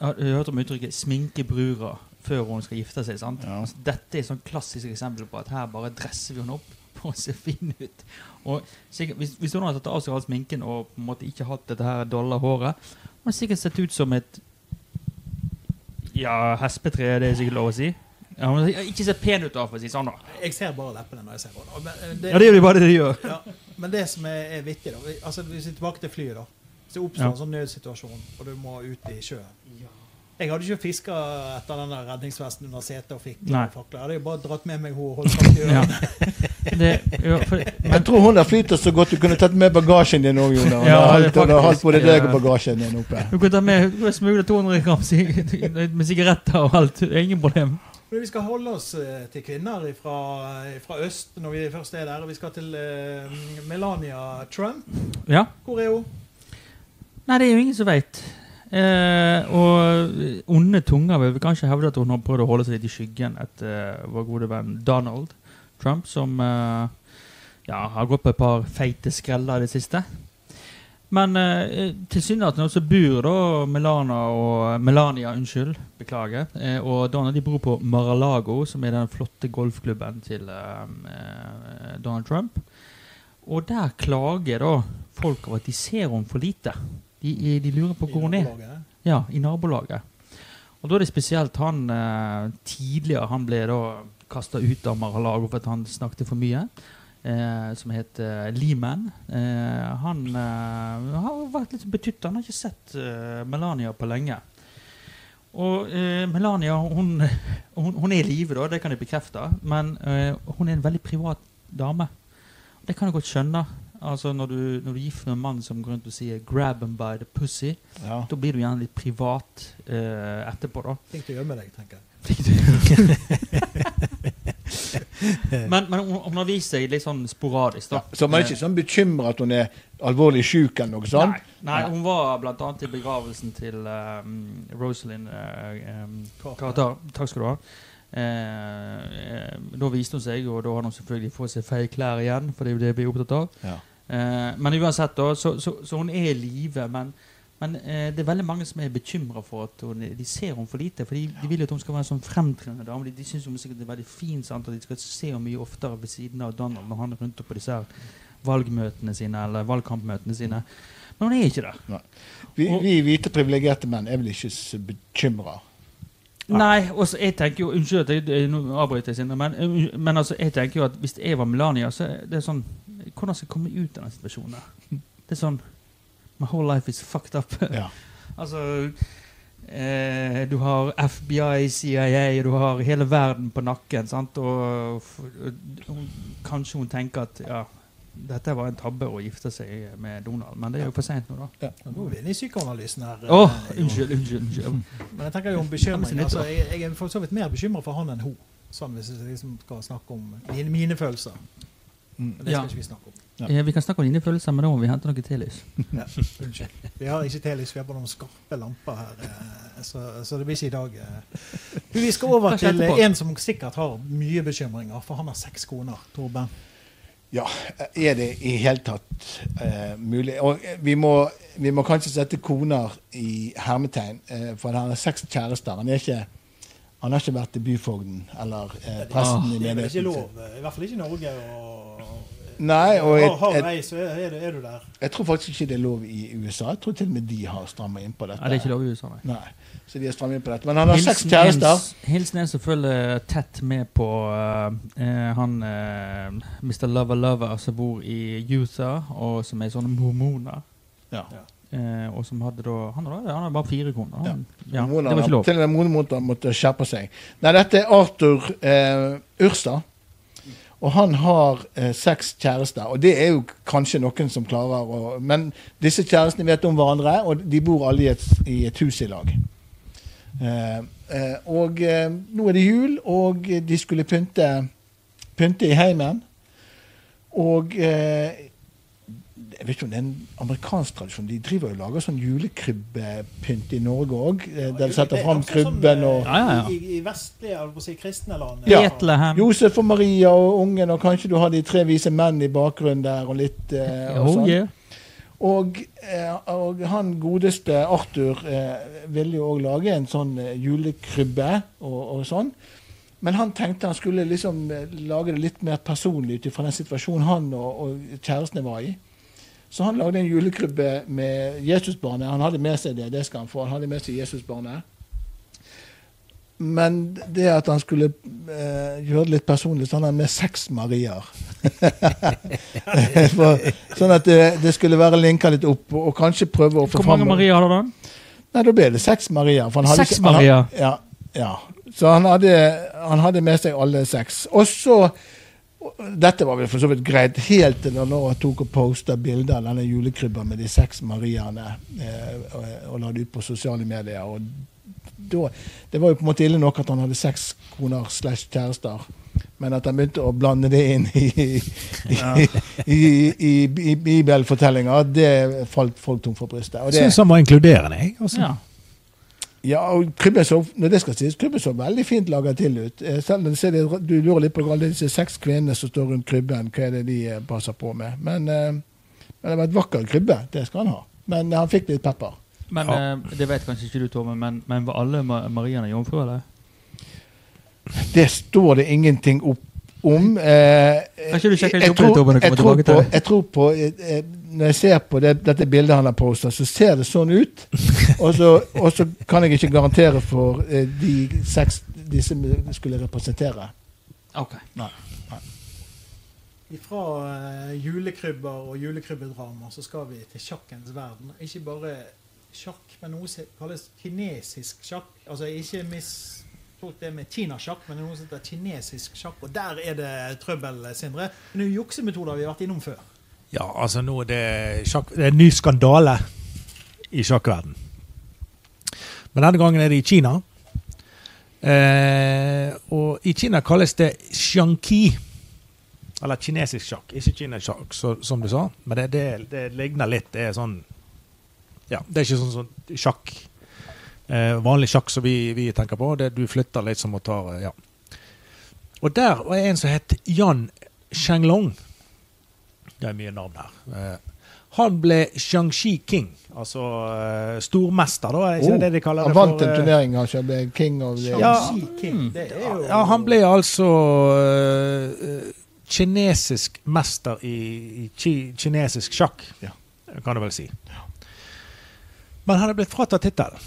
Jeg har hørt om uttrykket 'sminke brura' før hun skal gifte seg. sant? Ja. Altså, dette er et sånn klassisk eksempel på at her bare dresser vi henne opp for å se fin ut. Og sikkert, hvis, hvis hun hadde tatt av seg all sminken og på en måte ikke hatt dette her dolla håret, hun hadde sikkert sett ut som et Ja, hespetre, det er sikkert lov å si. Ja, men ikke se pen ut, da, for å si sånn. da. Jeg ser bare leppene når jeg ser henne. Men, eh, det. Ja, det gjør de bare det de gjør. Ja, men det som er, er vittig, da altså Hvis vi er tilbake til flyet, da. Hvis det oppstår Ja. en sånn nødsituasjon, og du må ut i sjøen Jeg hadde ikke fiska etter den der redningsvesten under setet og fikk fakler. Jeg hadde jo bare dratt med meg henne og holdt fast i Ja. ørene. Det, jo, for, men, Jeg tror hun der flyter så godt du kunne tatt med bagasjen din òg, Jon. Ja, holdt, både deg og bagasjen din oppe. du kunne ta med du kan smugle 200 gram med sigaretter og alt. Det er ingen problem. Men vi skal holde oss eh, til kvinner fra, fra øst når vi først er der. og Vi skal til uh, Melania Trump. Ja. Hvor er hun? Nei, det er jo ingen som veit. Eh, og onde tunger vil kanskje hevde at hun har prøvd å holde seg litt i skyggen etter vår gode venn Donald Trump, som eh, ja, har gått på et par feite skreller i det siste. Men eh, tilsynelatende så bor da Melana og Melania, unnskyld, beklager, eh, og Donald de bor på Mar-a-Lago, som er den flotte golfklubben til eh, eh, Donald Trump. Og der klager da folk over at de ser henne for lite. De, de lurer på hvor hun er. Ja, i nabolaget. Og da er det spesielt han eh, tidligere Han ble da kasta ut av Mar-a-Lago for at han snakket for mye. Eh, som het eh, Lehman. Eh, han eh, har vært litt betytt. Han har ikke sett eh, Melania på lenge. Og eh, Melania hun, hun, hun er i live, da, det kan jeg bekrefte. Men eh, hun er en veldig privat dame. Det kan jeg godt skjønne. Altså Når du, når du gifter gift med en mann som går rundt og sier 'grab him by the pussy', Ja. da blir du gjerne litt privat uh, etterpå, da. Flink til å gjemme deg, tenker jeg. Men, men hun, har vist seg litt sånn sporadisk, da. Så man er ikke sånn bekymra at hun er alvorlig syk eller noe sånt? Nei, nei, hun var annet i begravelsen til um, Rosalind uh, um, Carter. Takk skal du ha. Eh, eh, da viste hun seg, og da hadde hun selvfølgelig fått seg feil klær igjen. For det er jo det vi er opptatt av. Ja. Eh, men uansett, da, så, så, så hun er i live. Men, men eh, det er veldig mange som er bekymra for at hun, de ser henne for lite. For de, de vil jo at hun skal være en sånn fremtredende dame. De, de syns hun sikkert er veldig fin, sant? og de skal se henne mye oftere ved siden av Donald når han er rundt på disse her valgmøtene sine eller valgkampmøtene sine. Men hun er ikke der. Vi, vi hvite privilegerte menn er vel ikke så bekymra. Nei, og så jeg tenker jo Unnskyld at jeg, nå avbryter Sindre, men, uh, men altså, jeg tenker jo at hvis jeg var Melania, så er det sånn Hvordan skal jeg komme ut av den situasjonen der? Det er sånn My whole life is fucked up. Ja. altså eh, Du har FBI, CIA, du har hele verden på nakken, sant? Og og, og kanskje hun tenker at ja, dette var en tabbe å gifte seg med Donald, men det er jo for seint nå, da. Nå er vi inne i psykoanalysen her. Eh, unnskyld, unnskyld. unnskyld. Men jeg tenker jo om bekymring. Altså, jeg, jeg er for så vidt mer bekymra for han enn hun. Sånn hvis jeg liksom skal snakke om mine, mine følelser. Men det skal Ja. ikke vi snakke om. Ja. Ja, vi kan snakke om dine følelser, men da må vi hente noe telys. Ja, unnskyld. Vi har ikke telys, vi har bare noen skarpe lamper her. eh, Så, så det blir ikke i dag. eh. Vi skal over til en som sikkert har mye bekymringer, for han har seks koner. Torben. Ja, er det i hele tatt eh, mulig? Og eh, vi må, vi må kanskje sette koner i hermetegn, eh, for han har seks kjærester. Han, er ikke, han har ikke vært byfogden eller eh, presten i Det er ikke lov, eh, i hvert fall ikke i Norge, å Nei, og jeg, Har, har ei, så er, er, du- er der. jeg tror faktisk ikke det er lov i USA. Jeg tror til og med de har stramma inn på dette. Nei, det er ikke lov i USA, nei. Nei, Så de har strammet inn på dette. Men han har seks kjærester. Hils- Hilsen er selvfølgelig tett med på eh, eh, han uh, Mr. Lover Lover som bor i Utah, og som er sånne mormoner. Ja. Eh, og som hadde da Han hadde, han hadde bare fire koner. Han, ja. Mormoner- det var ikke lov. Til og med mormoner måtte skjerpe seg. Nei, dette er Arthur eh, Urstad. Og han har eh, seks kjærester. Og det er jo kanskje noen som klarer å Men disse kjærestene vet om hverandre, og de bor alle i et, i et hus i lag. Eh, eh, og eh, nå er det jul, og de skulle pynte, pynte i heimen. Og eh, jeg vet ikke om det er en amerikansk tradisjon. De driver og lager sånn julekrybbepynt i Norge òg. Der de setter fram krybben og Ja, ja, ja. I, i vestlige jeg holdt på å si, kristne land. Ja. Betlehem. Josef og Maria og ungen, og kanskje du har de tre vise menn i bakgrunnen der. Og litt eh, og Oh, sånn. yeah. Og, eh, og han godeste Arthur eh, ville jo òg lage en sånn eh, julekrybbe og, og sånn. Men han tenkte han skulle liksom eh, lage det litt mer personlig ut fra den situasjonen han og, og kjærestene var i. Så han lagde en julekrybbe med Jesusbarnet. Han hadde med seg det, det skal han få. Han hadde med seg Jesusbarnet. Men det at han skulle eh, gjøre det litt personlig, så han hadde med seks Marier. For, sånn at det, det skulle være linka litt opp, og, og kanskje prøve å få Hvor mange Marier hadde han? Nei, da ble det seks Marier. Seks Marier? Ja, ja. Så han hadde, han hadde med seg alle seks. Og så Dette var vel for så vidt greit, helt til han tok og posta bilder av denne julekrybba med de seks Mariaene eh, og, og la det ut på sosiale medier. og da, Det var jo på en måte ille nok at han hadde seks koner slash kjærester. Men at han begynte å blande det inn i, i, i, i, i bibelfortellinger, det falt folk tom for brystet. Og det, syns han var inkluderende. jeg. Også. Ja. Ja, og krybben så, når det skal sies, krybben så veldig fint laga til ut. Eh, Selv om det- du lurer litt på hva disse seks kvinnene som står rundt krybben, hva er det de eh, passer på med. Men, eh, men det var et vakkert krybbe, det skal han ha. Men han fikk litt pepper. Men ja. Det vet kanskje ikke du, Torben, men, men var alle Mariene jomfruer? eller? Det står det ingenting opp om. Eh, jeg det, tror- jeg tror på-? Jeg tror på Når jeg ser på det, dette bildet han har posta, så ser det sånn ut. Og så, og så kan jeg ikke garantere for eh, de seks disse skulle representere. Ok. Fra eh, julekrybber og julekrybbedrama så skal vi til sjakkens verden. Ikke bare sjakk, men noe som kalles kinesisk sjakk. Altså ikke misforstått det med kinasjakk, men noe som heter kinesisk sjakk. Og der er det trøbbel, Sindre. Men det er jo juksemetoder vi har vært innom før. Ja, altså nå er det, sjakk, det er en ny skandale i sjakkverden. Men denne gangen er det i Kina. Eh, og i Kina kalles det xiangqi. Eller kinesisk sjakk. Ikke kinasjakk, så, som du sa. Men det, det, det ligner litt. Det er sånn Ja, det er ikke sånn sånn sjakk. Eh, vanlig sjakk som vi, vi tenker på. Det, du flytter litt som å ta Ja. Og der var en som het Yan Shenglong. Det er mye navn her. Eh, han ble Shang-Chi King, altså uh, stormester, da. Er ikke Oh, det det de kaller Han vant for, en eh, turnering, kanskje. Ble king of the Ja. King, det er jo Ja, han ble altså eh, kinesisk mester i, i ki, kinesisk sjakk, Ja. kan du vel si. Men han er blitt fratatt tittelen.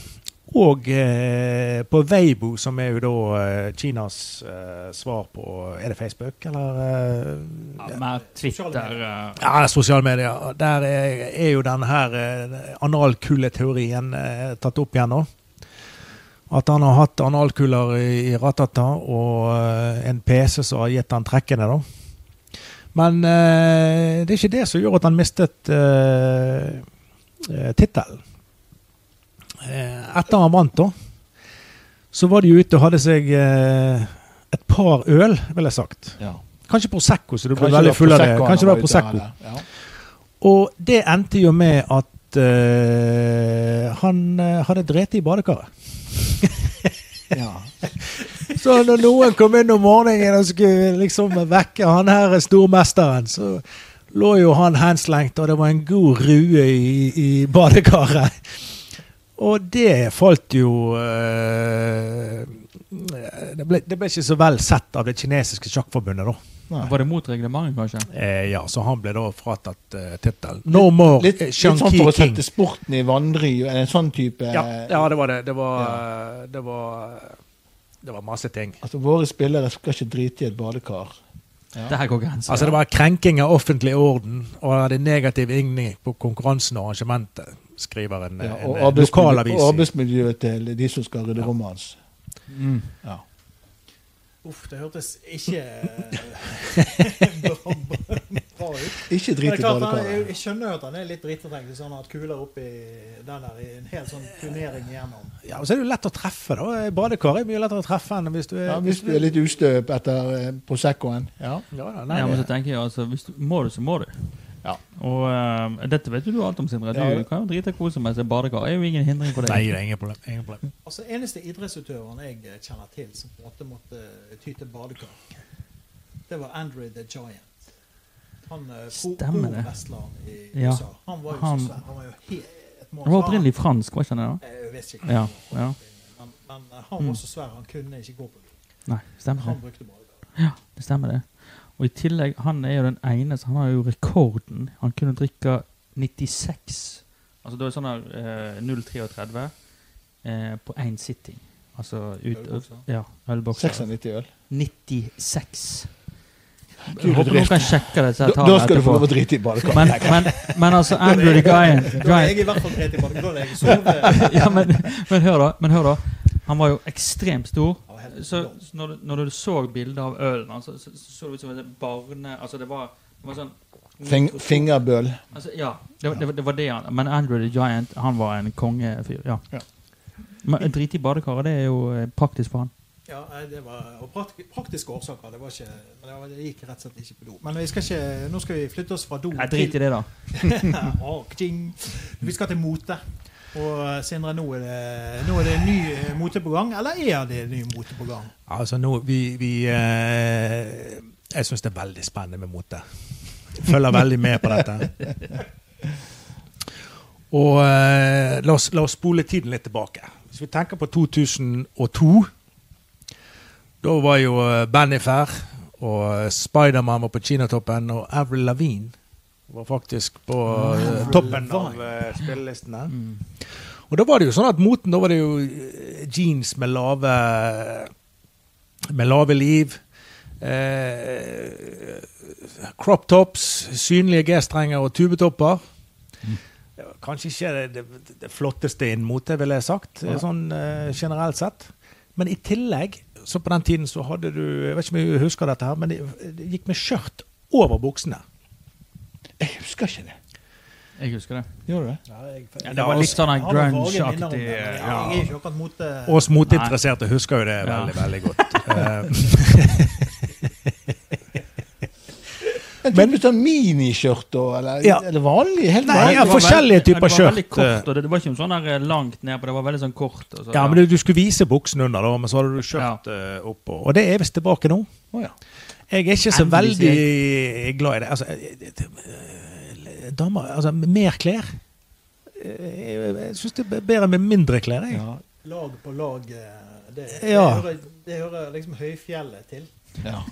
Og eh, på Weibo, som er jo da eh, Kinas eh, svar på Er det Facebook, eller? Eh, Ja, Med Twitter eh, ja, sosiale medier. Der er, er jo denne her eh, analkulleteorien eh, tatt opp igjen nå. At han har hatt analkuller i, Ratata og en PC som har gitt han trekkene, da. Men det er ikke det som gjør at han mistet eh, tittelen. Eh, etter han vant, da, så var de ute og hadde seg eh, et par øl, vil jeg sagt. Ja. Kanskje Prosecco, så du ble veldig full av det. Kanskje det var Prosecco. Ja. Og det endte jo med at eh, han hadde drept i badekaret. Ja. Så når noen kom inn om morgenen og skulle liksom vekke han her stormesteren, så lå jo han henslengt, og det var en god rue i, i badekaret. Og det falt jo eh, det, ble, det ble ikke så vel sett av det kinesiske sjakkforbundet, da. Nei. Var det mot reglementet, kanskje? Eh, ja, så han ble da fratatt uh, tittelen. No more Litt, eh, litt sånn for å sette sporten i vanry, en sånn type Ja, ja, det var det. Det var, ja. det var, det var masse ting. Altså, Våre spillere skal ikke drite i et badekar. Ja. Der går grenser. Altså Det var krenking av offentlig orden og hadde negativ innvirkning på konkurransen og arrangementet, skriver en, Ja, og en arbeidsmiljø, lokalavis. og arbeidsmiljøet til de som skal rydde rommet hans. Mm. Ja. Uff, det hørtes ikke bra, ut. Ikke drit i badekaret. jeg, jeg skjønner jo at han er litt drittetrengt sånn han kuler oppi den der i en hel sånn turnering igjennom. Ja, og så er det jo lett å treffe. da. Badekar er mye lettere å treffe enn hvis du er Ja, hvis du er litt ustøp etter eh, Proseccoen. Ja. Ja, nei, Ja, men så tenker jeg altså, hvis du, Må du, så må du. Ja. Og uh, dette vet du alt om, Sindre. Du Ja. kan jo drite hvor som helst. Badekar er jo ingen hindring for det. nei, det er ingen problem. Ingen problem. Altså, Eneste idrettsutøveren jeg eh, kjenner til som på en måte måtte ty til badekar, det var Andre the Giant. Han eh, pro- Stemmer det. pro-wrestleren i Ja. USA. Han var jo Han- så svær. Han var jo helt Han var opprinnelig fransk, var ikke han det? Jeg vet ikke. Ja, ja. Men, men eh, han var så svær, han kunne ikke gå på det. Nei, stemmer Han det. brukte badekar. Det stemmer det. Og i tillegg, han er jo den eneste Han har jo rekorden. Han kunne drikke 96 Altså da er sånn her eh, 0,33 eh, på én sitting. Altså ut Ølbokser. Ja, ølbokser. 96 øl. 96. Jeg håper noen kan sjekke det. så Da, jeg tar da det skal du få lov å drite i badekaret. Men, men, men altså, Andrew the Giant, Jeg er i hvert fall greit i badekaret. Ja, men, men hør da. Men hør da. Han var jo ekstremt stor. Helt Så, så når, du, når du så bildet av ølen, altså, så, så, så det ut som et barne... Altså, det var, det var sånn Fing, fingerbøl. Altså, ja, det, var- det, var- det var det han Men Andrew the Giant, han var en kongefyr. Ja. Ja. Men Drit i badekaret, det er jo eh, praktisk for han. Ja, det var og praktiske årsaker. Det var ikke men det, var, det gikk rett og slett ikke på do. Men vi skal ikke, nå skal vi flytte oss fra do Nei, Drit i det, da. Vi skal til mote. Og eh, Sindre, nå er det, nå er det ny mote på gang. Eller er det ny mote på gang? Altså nå, vi, vi eh, Jeg syns det er veldig spennende med mote. Følger veldig med på dette. Og eh, la, oss, la oss spole tiden litt tilbake. Hvis vi tenker på 2002 Da var jo eh, Bennifer og Spiderman var på kinatoppen, og Avril Lavigne var faktisk på eh, toppen av eh, spillelistene. Mm. Og da var det jo sånn at moten, da var det jo eh, jeans med lave med lave liv. Eh, crop tops, synlige G-strenger og tubetopper. Var kanskje ikke det, det, det flotteste innen mote, ville jeg sagt, Ja. sånn eh, generelt sett. Men i tillegg, så på den tiden så hadde du Jeg vet ikke om jeg husker dette her, men det, det gikk med skjørt over buksene. Jeg husker ikke det. Jeg husker det. Gjør du det? Ja, det var litt sånn Jeg grunge-aktig ja. jeg. Oss moteinteresserte husker jo det Ja. veldig, veldig godt. Eh, En Men- type sånn miniskjørt, da? Eller, Ja. eller vanlig? Helt Nei, vanlig? ja, forskjellige veldig- typer skjørt. Det var veldig eh. kort, og det, det var ikke sånn der eh, langt ned på, det var veldig sånn kort. Og så, Ja, men du, du skulle vise buksen under, da, men så hadde du skjørt eh, oppå. Og det er visst tilbake nå. Oh, ja. Jeg er ikke så Endelig, veldig glad i det. Altså, eh, damer Altså, mer klær. Eh, Jeg syns det er bedre med mindre klær. Jeg. Ja. Lag på lag. eh, Det, det, Ja. hører, det hører liksom høyfjellet til. Ja.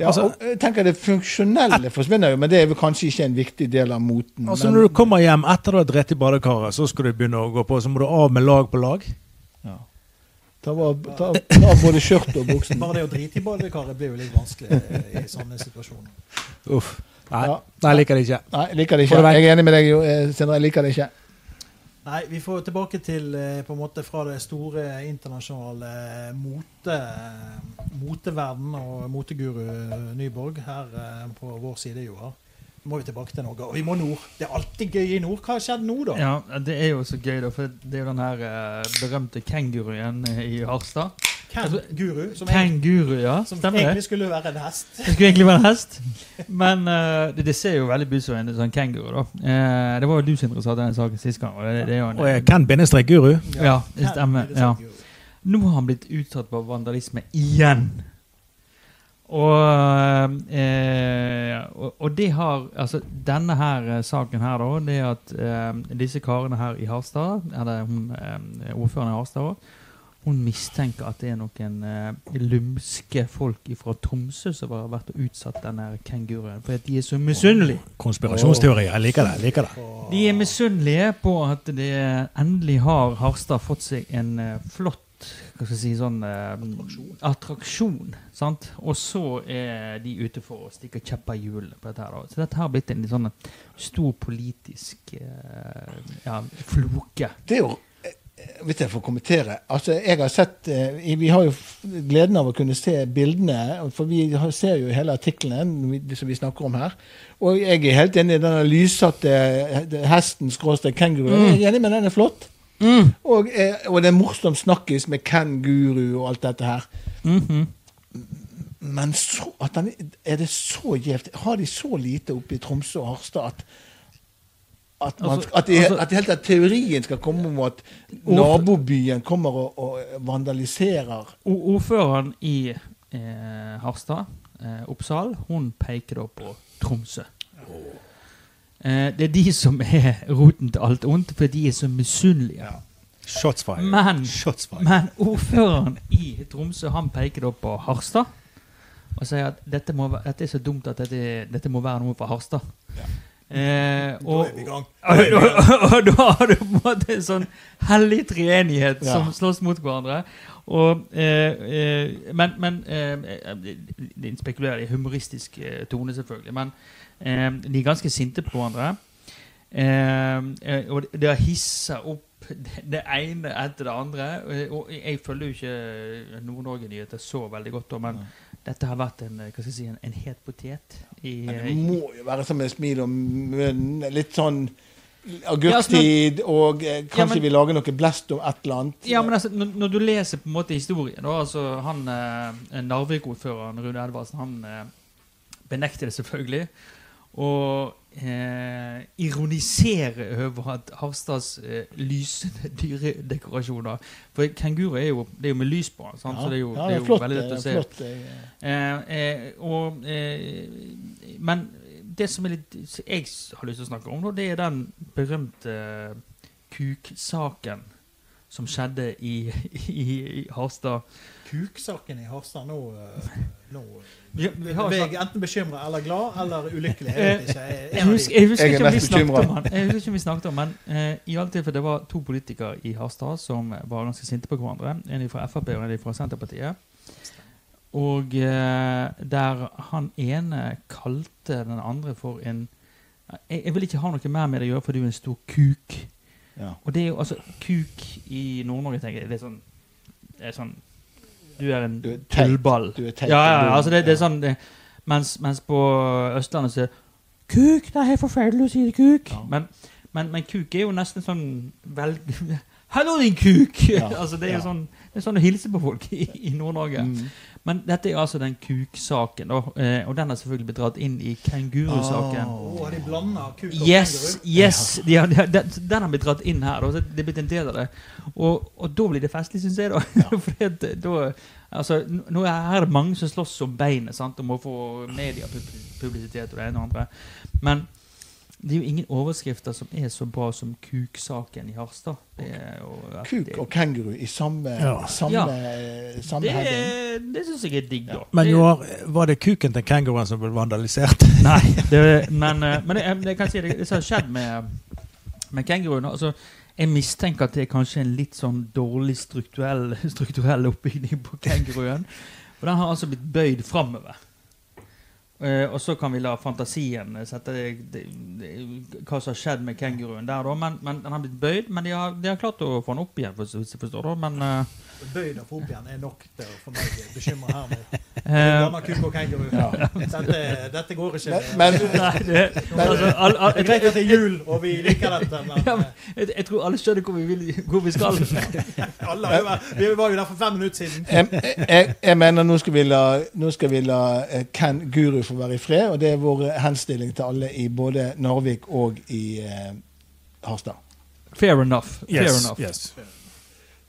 Ja, Altså- jeg tenker Det funksjonelle forsvinner jo, men det er vel kanskje ikke en viktig del av moten. Altså, men- når du kommer hjem etter du har dritt i badekaret, så skal du begynne å gå på, så må du av med lag på lag. Ta, av, ta, ta både skjørtet og buksen. Bare det å drite i badekaret blir jo litt vanskelig i sånne situasjoner. Uff. Nei, Ja. Nei, jeg liker det ikke. Nei, jeg liker det ikke. Jeg er enig med deg, eh, Sindre. Jeg liker det ikke. Nei, vi får tilbake til eh, på en måte fra det store internasjonale mote, eh, moteverden og moteguru Nyborg her på vår side, Joar. Må vi tilbake til Norge. Og vi må nord. Det er alltid gøy i nord. Hva har skjedd nå, da? Ja, det er jo så gøy, da, for det er jo den her eh, berømte kenguruen i Harstad. Kenguru, som, Kenguru, ja. som Stemmer det? egentlig skulle være en hest. Det skulle egentlig være en hest, men eh, det, det ser jo veldig ut som en sånn kenguru. da. Eh, det var jo du, Sindre, som hadde den saken sist gang. og det, det er jo en, Og Ken Bindestrek Guru. Ja, det stemmer, ja. Nå har han blitt utsatt for vandalisme igjen. Og, eh, og, og de har Altså, denne her eh, saken her, da, det er at eh, disse karene her i Harstad, eller hun, eh, ordføreren i Harstad også, hun mistenker at det er noen eh, lumske folk fra Tromsø som har vært og utsatt denne kenguruen. For at de er så misunnelige. Konspirasjonsteorier. Jeg liker det. jeg liker det. De er misunnelige på at det endelig har Harstad fått seg en eh, flott hva skal jeg si, sånn eh, attraksjon. sant? Og så er de ute for å stikke kjepper i hjulene på dette. her da. Så dette har blitt en litt sånn stor politisk eh, ja, floke. Det er jo eh, Hvis jeg får kommentere altså jeg har sett, eh, Vi har jo gleden av å kunne se bildene, for vi ser jo hele artiklene som vi snakker om her. Og jeg er helt enig i denne lyssatte eh, hesten skråstrek kenguruen. Jeg er enig med den er flott. Og, eh, og det er morsomt snakkes med kenguru og alt dette her. Mhm. Men så, at den, er det så gjevt Har de så lite oppe i Tromsø og Harstad at at, man, Altså- at, de, altså- at helt tatt teorien skal komme om at nabobyen kommer og, og vandaliserer Ordføreren i eh, Harstad, eh, Oppsal, hun peker da på Tromsø. Eh, det er de som er roten til alt ondt, for de er så misunnelige. Shots fired. Men, Shots fired. men ordføreren i Tromsø han peker da på Harstad og sier at dette, må, dette er så dumt at dette, dette må være noe for Harstad. Eh, Da er vi i gang. og, og, og da har du på en måte en sånn hellig treenighet Ja. som slåss mot hverandre. Og, eh, eh, men men eh, eh, spekulerer i humoristisk eh, tone, selvfølgelig. Men eh, de er ganske sinte på hverandre. Eh, eh, og det har hissa opp det ene etter det andre. Og- Og jeg følger jo ikke Nord-Norge-nyheter så veldig godt, men dette har vært en, eh, hva skal jeg si, en, en het potet. I, Men eh, det må jo være som et smil om munnen. Litt sånn Ja, agurktid, og eh, kanskje Ja, men- vi lager noe blest om et eller annet. Ja, men altså, når, når du leser på en måte historien da, altså han eh, Narvik-ordføreren Rune Edvardsen, han eh, benekter det selvfølgelig. Og eh, ironisere over at Harstads eh, lysende dyredekorasjoner For kenguru er jo, det er jo med lys på, sant? så det er jo, ja, det er jo flott, veldig lett å eh, se. flott, eh, Eh, eh, og, eh, men det som er litt, jeg har lyst til å snakke om, det er den berømte kuksaken som skjedde i, i, i Harstad. Kuksaken i Harstad nå, nå Vi, vi har er jeg enten bekymra eller glad eller ulykkelig. Jeg vet ikke. Jeg, jeg husker, jeg husker Jeg er ikke om vi snakket om han. Jeg husker ikke om vi snakket om han. uh, I alle tilfeller det var to politikere i Harstad som var ganske sinte på hverandre. En fra Frp og en fra Senterpartiet. Og uh, der han ene kalte den andre for en jeg, jeg vil ikke ha noe mer med det å gjøre, for du er en stor kuk. ja. Og det er jo altså Kuk i Nord-Norge, tenker jeg. Det er sånn, det er sånn Du er en Du er tullball. Du er teit. Ja, ja, altså det, det er sånn det, mens, mens på Østlandet så er Kuk! Det er helt forferdelig å si det, kuk! Men, men, men kuk er jo nesten sånn vel, Hallo, din kuk! Ja, altså Det er jo ja. sånn Det er sånn å hilse på folk i, i Nord-Norge. Mm. Men dette er altså den kuksaken, da. eh, Og den har selvfølgelig blitt dratt inn i kengurusaken. Åh. Å, har de blanda kuk og Yes, kenguru? yes de har, de har, den, den har blitt dratt inn her. Da, det er blitt en del av det. Og, og da blir det festlig, syns jeg. da. Fordi at da altså, Nå er det mange som slåss om beinet sant, om å få mediepublisitet og det ene og andre. Men det er jo ingen overskrifter som er så bra som kuksaken i Harstad. Kuk det- og kenguru i samme, Ja. samme, Ja. samme det, heading. det syns jeg er digg, da. Men jo, var det kuken til kenguruen som ble vandalisert. Nei, det, men, eh, men jeg, jeg kan si det, det som har skjedd med, med kenguruen altså, Jeg mistenker at det er kanskje en litt sånn dårlig strukturell, strukturell oppbygning på kenguruen. For den har altså blitt bøyd framover. Eh, og så kan vi la fantasien sette det, det, det, hva som har skjedd med kenguruen der, da. Men, men den har blitt bøyd. Men de har, de har klart å få den opp igjen, hvis jeg forstår det. Men eh, Bøyd og igjen er nok til å få meg bekymra her nå. eh, kuk og kenguru. Dette, dette går ikke. Men, det, altså, jeg vet at det er jul, og vi liker dette, men Ja, men jeg, jeg tror alle skjønner hvor vi, vil, hvor vi skal. alle vi var jo der for fem minutter siden. jeg, jeg, jeg mener nå skal vi la, nå skal vi la eh, Ken Guru få være i fred, og det er vår henstilling til alle i både Narvik og i eh, Harstad. Fair enough. Fair Yes, enough. yes.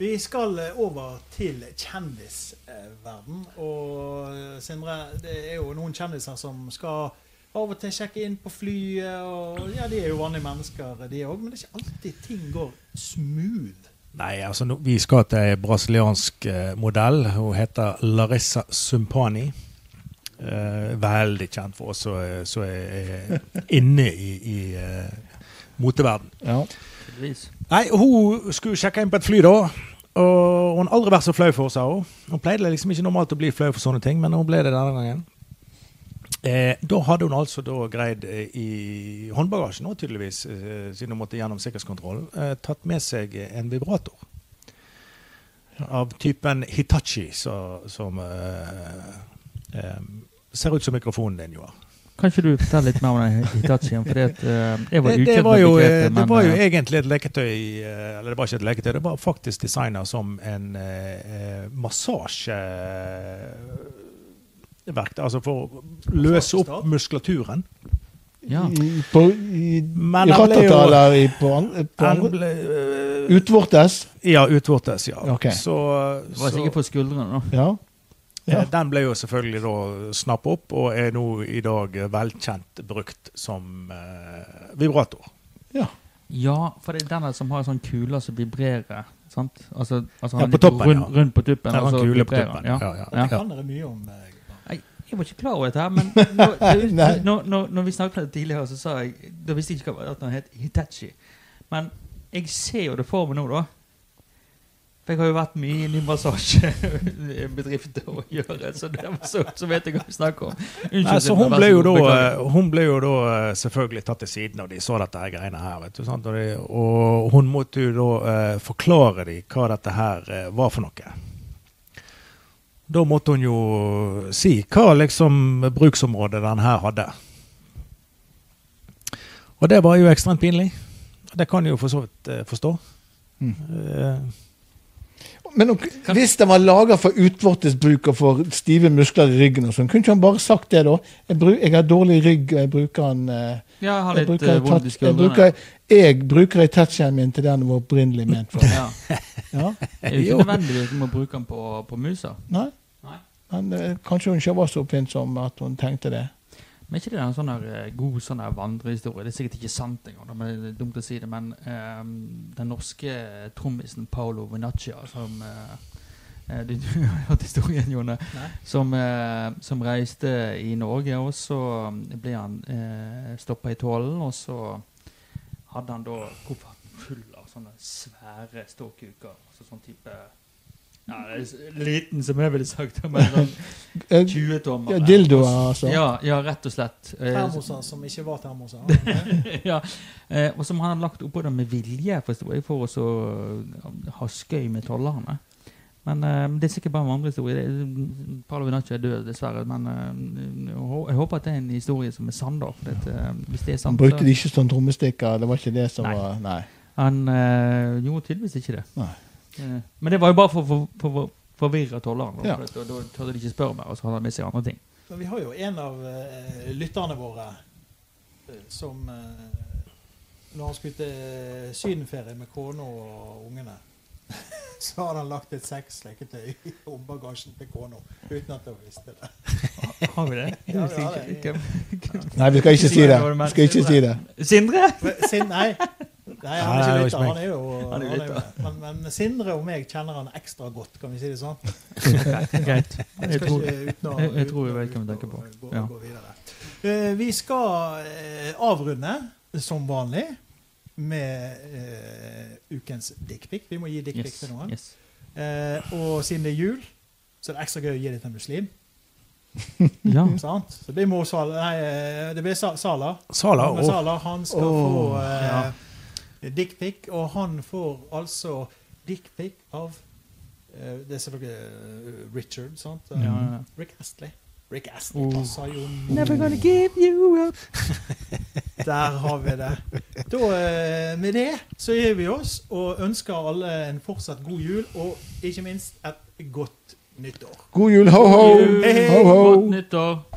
Vi skal eh, over til kjendisverden. Og eh, Sindre, det er jo noen kjendiser som skal av og til sjekke inn på flyet. Og ja, de er jo vanlige mennesker, de òg. Men det er ikke alltid ting går smooth Nei, altså no, vi skal til ei brasiliansk eh, modell. Hun heter Larissa Sumpani. Eh, veldig kjent for oss som er er inne i, i eh, moteverden. Ja. Nei, hun skulle sjekke inn på et fly, da. Og hun har aldri vært så flau for, sa hun. Hun pleide liksom ikke normalt å bli flau for sånne ting, men hun ble det denne gangen. Eh, da hadde hun altså da greid eh, i håndbagasjen, nå tydeligvis, eh, siden hun måtte gjennom sikkerhetskontrollen, eh, tatt med seg en vibrator. Av typen Hitachi, så, som eh, ser ut som mikrofonen din, Joar. Kan ikke du fortelle litt mer om den Hitachien? For det, eh, jeg var Det, det, var jo, begrepet, eh, det men, var jo eh, egentlig et leketøy eh, Eller det var ikke et leketøy, det var faktisk designa som en eh, massasjeverktøy. Altså for å løse opp muskulaturen. Ja. I, på, i, Men i eller i, på, an- på andre ble, uh, Utvortes? ja, utvortes, ja. Okay. Så, Det var sikker sikkert på skuldrene, da. Ja. Ja. eh, den ble jo selvfølgelig da snappet opp, og er nå i dag velkjent brukt som eh, vibrator. ja. Ja, for det er den som har en sånn kule som vibrerer. sant? Altså, altså Ja, på toppen, rund, ja. rundt på tuppen. Ja, var og så kule på tuppen. Ja, ja, Ja. Det kan dere mye om. eh, Jeg var ikke klar over dette, her, men når, når, når, når vi snakket om det tidligere, så sa jeg Da visste jeg ikke hva- at den het Hitachi. Men jeg ser jo det for meg nå, da. For jeg har jo vært mye inne i massasjebedrifter å gjøre, så, derfor så, så vet jeg hva vi snakker om. Unnskyld. Nei, så hun ble, jo da, eh, hun ble jo da eh, selvfølgelig tatt til siden når de så dette her greiene her. vet du, sant? Og, de, og hun måtte jo da uh, forklare dem hva dette her uh, var for noe. Da måtte hun jo si hva liksom bruksområdet den her hadde. Og det var jo ekstremt pinlig. Det kan jeg jo for så vidt uh, forstå. Mm. Eh, Men om, hvis den var laga for utvortes bruk og for stive muskler i ryggen, og sånn, kunne ikke han bare sagt det, da? Jeg, bruk, jeg har dårlig rygg, og jeg bruker den eh, Ja, jeg har jeg bruker, i touch- jeg bruker, jeg bruker Itachien min til det den var opprinnelig ment for. Ja. Ja? Det er jo ikke ikke at du må bruke den på, på musa. Nei? Nei. Men eh, kanskje hun ikke var så oppfinnsom at hun tenkte det. Men er ikke det en sånn der, eh, god sånn der vandrehistorie? Det er sikkert ikke sant engang, men det er dumt å si det. Men um, den norske trommisen Paolo Venaccia, som eh, eh, Du du har hørt historien, Jone? Som, uh, som reiste i Norge, og så ble han uh, stoppa i tålen. og så hadde han da kofferten full av sånne svære ståkuker. Altså sånn type ja, det er Liten, som jeg ville sagt, men sånn Eh, 20-tommer. ja, dildoer, altså. Ja, ja, rett og slett. Eh, Termoser som ikke var termoser. ja. eh, og som han har lagt oppå det med vilje, forstår for å så eh, ha skøy med tollerne. Men det er sikkert bare en vandrehistorie. Det- Paolo Vinaccio er død, dessverre. Men eh, jeg håper at det er en historie som er sann, da. Hvis det er sant, brukte de ikke sånn trommestikker. Det var ikke det som Nei. var Nei. Han eh, gjorde tydeligvis ikke det. Nei. Eh, men det var jo bare for å for, for, for, forvirre tolleren. Ja. for Da, da tørde de ikke spørre mer, og så hadde han med seg andre ting. Men vi har jo en av uh, lytterne våre eh, som uh, Når han skulle til sydenferie med kona og ungene, så hadde han lagt et sexleketøy i håndbagasjen til kona uten at hun visste det. Har vi det? Ja, vi har det. Nei, vi skal ikke si det. Vi skal ikke si det. Sindre? Nei. Nei, han er ikke lytter. Han er jo Han er jo- men, men Sindre og meg kjenner han ekstra godt, kan vi si det sånn? Greit. Jeg Jeg tror, ikke uten å- jeg- jeg tror vi vet hvem vi tenker på. Gå, Ja. gå videre. Eh, vi skal uh, avrunde, som vanlig, med uh, ukens dickpic. Vi må gi dickpic yes, til noen. yes. Eh, og siden det er jul, så er det ekstra gøy å gi det til en muslim. Ja. Så det blir Mo Salah. Nei, eh, det blir Sa Salah. Sala og Salah, han skal oh, få ja. Dickpic, og han får altså dickpic av uh, Det er selvfølgelig uh, Richard, sant? Um, Ja, ja. Rick Astley. Rick Astley Oh. passer jo Never gonna give you up. Der har vi det. Da, eh, med det så gir vi oss og ønsker alle en fortsatt god jul, og ikke minst et godt nyttår. God jul, ho, ho! God jul, Ho, ho! Godt nyttår.